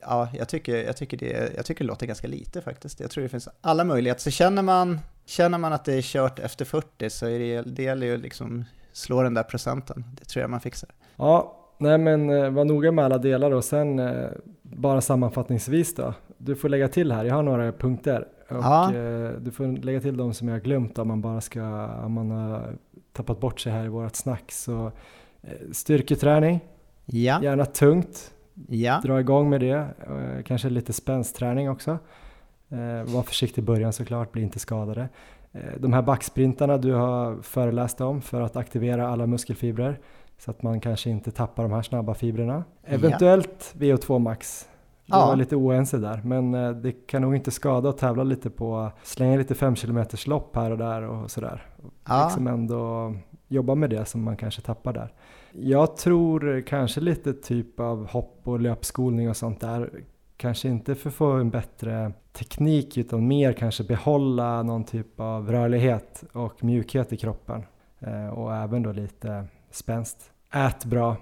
ja, jag tycker, jag, tycker det, jag tycker det låter ganska lite faktiskt. Jag tror det finns alla möjligheter. Så känner man, känner man att det är kört efter 40 så är det, det gäller ju liksom slå den där procenten. Det tror jag man fixar. Ja, nej men eh, var noga med alla delar och sen bara sammanfattningsvis då. Du får lägga till här, jag har några punkter. Och Ja. eh, du får lägga till de som jag har glömt om man bara ska, om man har tappat bort sig här i vårat snack. Så eh, styrketräning, Ja, gärna tungt, ja, dra igång med det. Eh, Kanske lite spänsträning också. Var försiktig i början såklart, bli inte skadade. De här backsprintarna du har föreläst om för att aktivera alla muskelfibrer så att man kanske inte tappar de här snabba fibrerna. Eventuellt VO2 max. Vi Ja. var lite oense där, men eh, det kan nog inte skada att tävla lite på, slänga lite 5 km lopp här och där och sådär. ja. Liksom ändå jobba med det som man kanske tappar där. Jag tror kanske lite typ av hopp och löpskolning och sånt där. Kanske inte för att få en bättre teknik utan mer kanske behålla någon typ av rörlighet och mjukhet i kroppen. Eh, och även då lite spänst. Ät bra.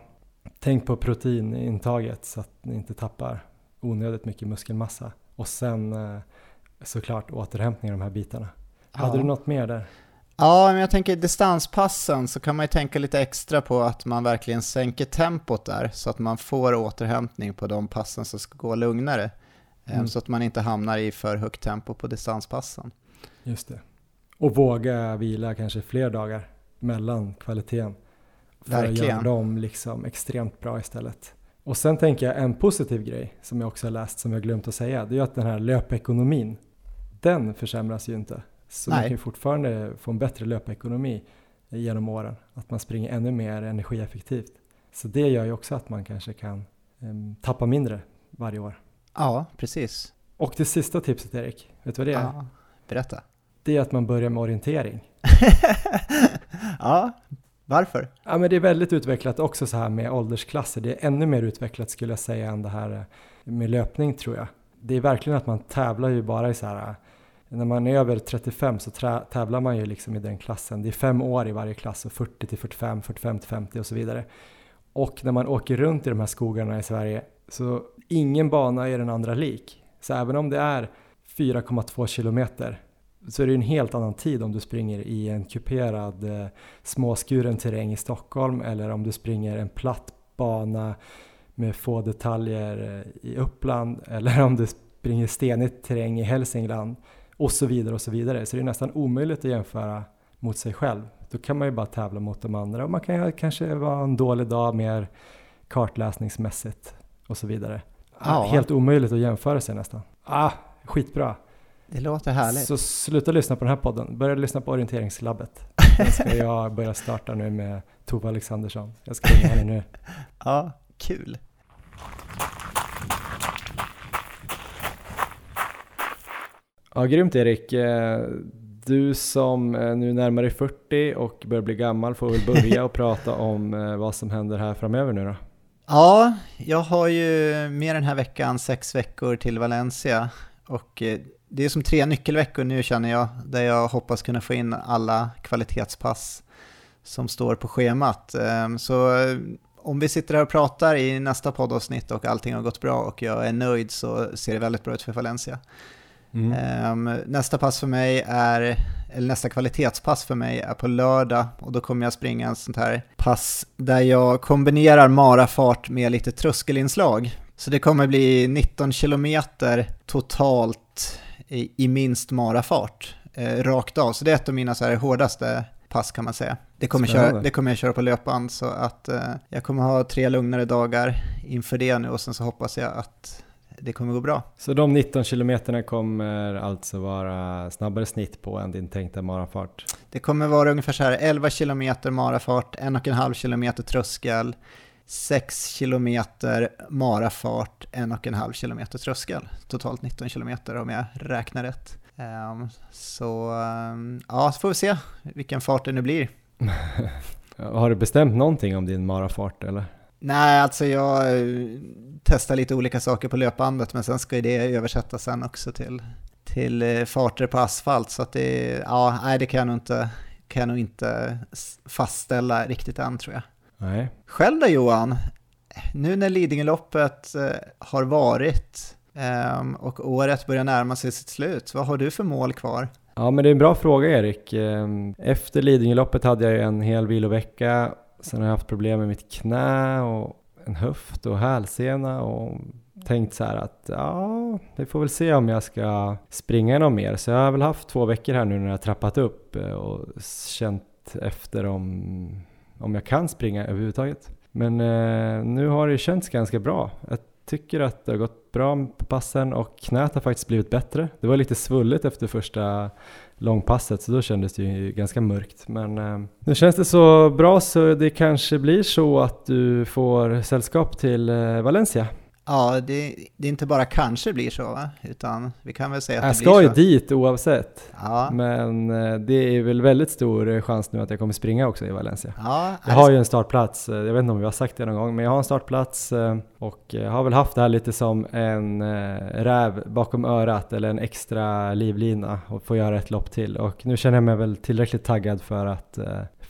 Tänk på proteinintaget så att ni inte tappar onödigt mycket muskelmassa. Och sen eh, såklart återhämtning av de här bitarna. Hade Ja. du något mer där? Ja, men jag tänker distanspassen så kan man ju tänka lite extra på att man verkligen sänker tempot där så att man får återhämtning på de passen som ska gå lugnare. Em, Mm. Så att man inte hamnar i för högt tempo på distanspassen. Just det. Och våga vila kanske fler dagar mellan kvaliteten. För att Verkligen. göra dem liksom extremt bra istället. Och sen tänker jag en positiv grej som jag också har läst som jag glömt att säga. Det är ju att den här löpekonomin, den försämras ju inte. Så man Nej. kan ju fortfarande få en bättre löpekonomi genom åren. Att man springer ännu mer energieffektivt. Så det gör ju också att man kanske kan em, tappa mindre varje år. Ja, precis. Och det sista tipset Erik, vet du vad det är? Ja, berätta. Det är att man börjar med orientering. [LAUGHS] ja, varför? Ja, men det är väldigt utvecklat också så här med åldersklasser. Det är ännu mer utvecklat skulle jag säga än det här eh, med löpning tror jag. Det är verkligen att man tävlar ju bara i så här, eh, när man är över 35 så tävlar man ju liksom i den klassen. Det är fem år i varje klass och 40 till 45, 45 till 50 och så vidare. Och när man åker runt i de här skogarna i Sverige så ingen bana är den andra lik. Så även om det är 4,2 kilometer så är det en helt annan tid om du springer i en kuperad eh, småskuren terräng i Stockholm eller om du springer en platt bana med få detaljer eh, i Uppland [LAUGHS] eller om du springer stenig terräng i Hälsingland och så vidare och så vidare. Så det är nästan omöjligt att jämföra mot sig själv. Då kan man ju bara tävla mot de andra och man kan ju kanske vara en dålig dag mer kartläsningsmässigt och så vidare. Ja. Helt omöjligt att jämföra sig nästan. Ah, skitbra. Det låter härligt. Så sluta lyssna på den här podden. Börja lyssna på orienteringslabbet. [LAUGHS] Den ska jag börja starta nu med Tove Alexandersson. Jag ska ringa henne nu. [LAUGHS] Ja, kul. Ja, grymt Erik. Eh, Du som eh, nu närmar dig 40 och börjar bli gammal får väl börja och prata [LAUGHS] om eh, vad som händer här framöver nu då. Ja, jag har ju med den här veckan sex veckor till Valencia Och det är som tre nyckelveckor nu känner jag, där jag hoppas kunna få in alla kvalitetspass som står på schemat. Ehm, så eh, om vi sitter här och pratar i nästa poddavsnitt och allting har gått bra och jag är nöjd så ser det väldigt bra ut för Valencia. Mm. Ehm, nästa pass för mig är, eller nästa kvalitetspass för mig är på lördag och då kommer jag springa en sånt här pass där jag kombinerar marafart med lite tröskelinslag. Så det kommer bli 19 kilometer totalt i, i minst marafart, eh, rakt av. Så det är ett av mina så här hårdaste pass kan man säga. Det kommer, köra, det kommer jag köra på löpband så att eh, jag kommer ha tre lugnare dagar inför det nu och sen så hoppas jag att det kommer gå bra. Så de 19 kilometerna kommer alltså vara snabbare snitt på än din tänkta marafart? Det kommer vara ungefär så här 11 kilometer marafart, en och en halv kilometer tröskel, 6 kilometer marafart, en och en halv kilometer tröskel. Totalt 19 kilometer om jag räknar rätt. Um, så um, ja, så får vi se vilken fart det nu blir. [LAUGHS] Har du bestämt någonting om din marafart eller? Nej, alltså jag eh, testar lite olika saker på löpbandet men sen ska det översättas sen också till, till eh, farter på asfalt så att det, ja, nej det kan jag nog inte, kan jag nog inte fastställa riktigt än tror jag. Nej. Själv då Johan, nu när Lidingöloppet eh, har varit ehm, och året börjar närma sig sitt slut, vad har du för mål kvar? Ja men det är en bra fråga Erik. Ehm, efter Lidingöloppet hade jag en hel vilovecka, sen har jag haft problem med mitt knä och en höft och hälsena och tänkt så här att ja, vi får väl se om jag ska springa något mer. Så jag har väl haft två veckor här nu när jag har trappat upp eh, och känt efter om om jag kan springa överhuvudtaget. Men eh, nu har det känts ganska bra. Jag tycker att det har gått bra på passen och knät har faktiskt blivit bättre. Det var lite svullet efter första långpasset så då kändes det ju ganska mörkt. Men eh, nu känns det så bra så det kanske blir så att du får sällskap till eh, Valencia. Ja, det, det inte bara kanske blir så, va? utan vi kan väl säga att jag det blir så. Jag ska ju dit oavsett, ja. men eh, det är väl väldigt stor chans nu att jag kommer springa också i Valencia. Ja, jag har ju en startplats, eh, jag vet inte om vi har sagt det någon gång, men jag har en startplats eh, och har väl haft det här lite som en räv bakom örat eller en extra livlina och få göra ett lopp till. Och nu känner jag mig väl tillräckligt taggad för att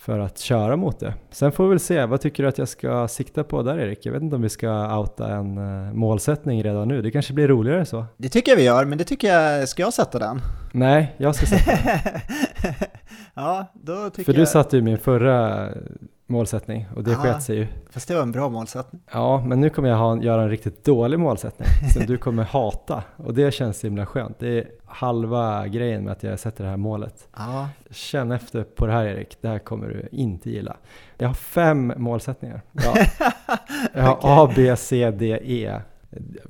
för att köra mot det. Sen får vi väl se, vad tycker du att jag ska sikta på där Erik? Jag vet inte om vi ska outa en uh, målsättning redan nu, det kanske blir roligare så. Det tycker jag vi gör, men det tycker jag, ska jag sätta den? Nej, jag ska sätta den. [LAUGHS] ja, då tycker För jag... du satte ju min förra målsättning och det sket sig ju. Fast det var en bra målsättning. Ja, men nu kommer jag ha, göra en riktigt dålig målsättning som du kommer hata och det känns himla skönt. Det halva grejen med att jag sätter det här målet. Ja. Känn efter på det här Erik, det här kommer du inte gilla. Jag har fem målsättningar. Ja. Jag har [LAUGHS] okay. A, B, C, D, E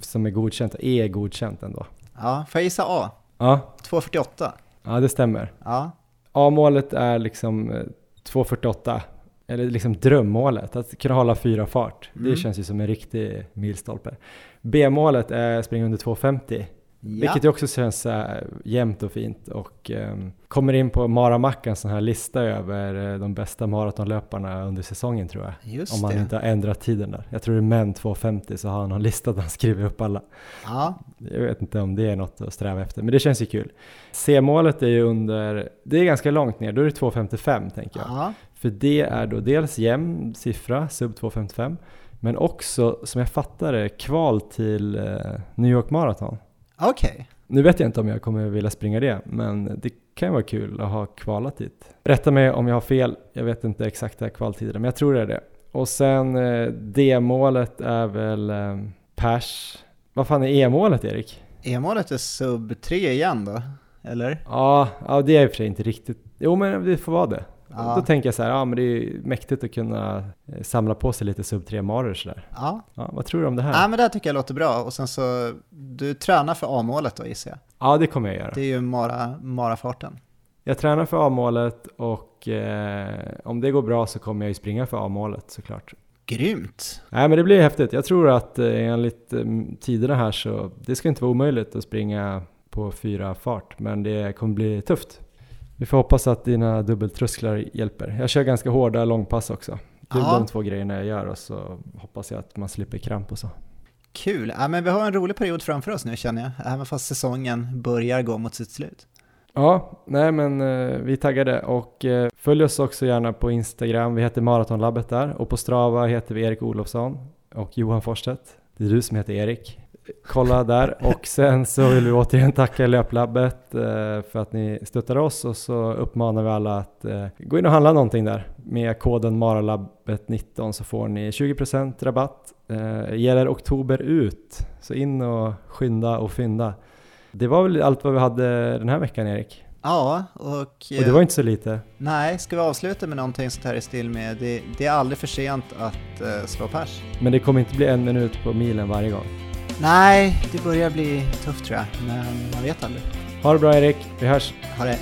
som är godkänt. E är godkänt ändå. Ja, får jag gissa A? Ja. 2.48? Ja, det stämmer. Ja. A-målet är liksom 2.48 eller liksom drömmålet, att kunna hålla fyra fart. Mm. Det känns ju som en riktig milstolpe. B-målet är springa under 2.50 Ja. Vilket också känns äh, jämnt och fint och ähm, kommer in på Maramacka, en sån här lista över äh, de bästa maratonlöparna under säsongen tror jag. Just om man det. inte har ändrat tiden där. Jag tror det är män 2.50 så har han någon lista där han skriver upp alla. Ja. Jag vet inte om det är något att sträva efter, men det känns ju kul. C-målet är ju under, det är ganska långt ner, då är det 2.55 tänker jag. Ja. För det är då dels jämn siffra, sub 2.55, men också som jag fattar det, kval till äh, New York Marathon. Okej. Okay. Nu vet jag inte om jag kommer vilja springa det, men det kan vara kul att ha kvalat dit. Rätta mig om jag har fel, jag vet inte exakta kvaltider, men jag tror det är det. Och sen eh, D-målet är väl eh, pers. Vad fan är E-målet Erik? E-målet är sub 3 igen då, eller? Ja, ja det är i och för sig inte riktigt. Jo men det får vara det. Ja. Då tänker jag så här, ja men det är mäktigt att kunna eh, samla på sig lite sub 3 maror sådär. Ja. ja. Vad tror du om det här? Ja men det här tycker jag låter bra och sen så, du tränar för A-målet då gissar jag? Ja det kommer jag göra. Det är ju mara, marafarten. Jag tränar för A-målet och eh, om det går bra så kommer jag ju springa för A-målet såklart. Grymt! Nej men det blir häftigt. Jag tror att eh, enligt eh, tiderna här så, det ska inte vara omöjligt att springa på fyra fart men det kommer bli tufft. Vi får hoppas att dina dubbeltrösklar hjälper. Jag kör ganska hårda långpass också. Det är de två grejerna jag gör och så hoppas jag att man slipper kramp och så. Kul! Ja, men vi har en rolig period framför oss nu känner jag, även fast säsongen börjar gå mot sitt slut. Ja, nej men eh, vi är taggade och eh, följ oss också gärna på Instagram, vi heter Maratonlabbet där och på Strava heter vi Erik Olofsson och Johan Forstedt. Det är du som heter Erik. Kolla där och sen så vill vi återigen tacka Löplabbet eh, för att ni stöttar oss och så uppmanar vi alla att eh, gå in och handla någonting där. Med koden Maralabbet19 så får ni 20% rabatt. Eh, gäller oktober ut, så in och skynda och fynda. Det var väl allt vad vi hade den här veckan Erik? Ja, och... Och det var inte så lite. Nej, ska vi avsluta med någonting sånt här i stil med det, det är aldrig för sent att uh, slå pers. Men det kommer inte bli en minut på milen varje gång. Nej, det börjar bli tufft tror jag, men man vet aldrig. Ha det bra Erik, vi hörs. Ha det.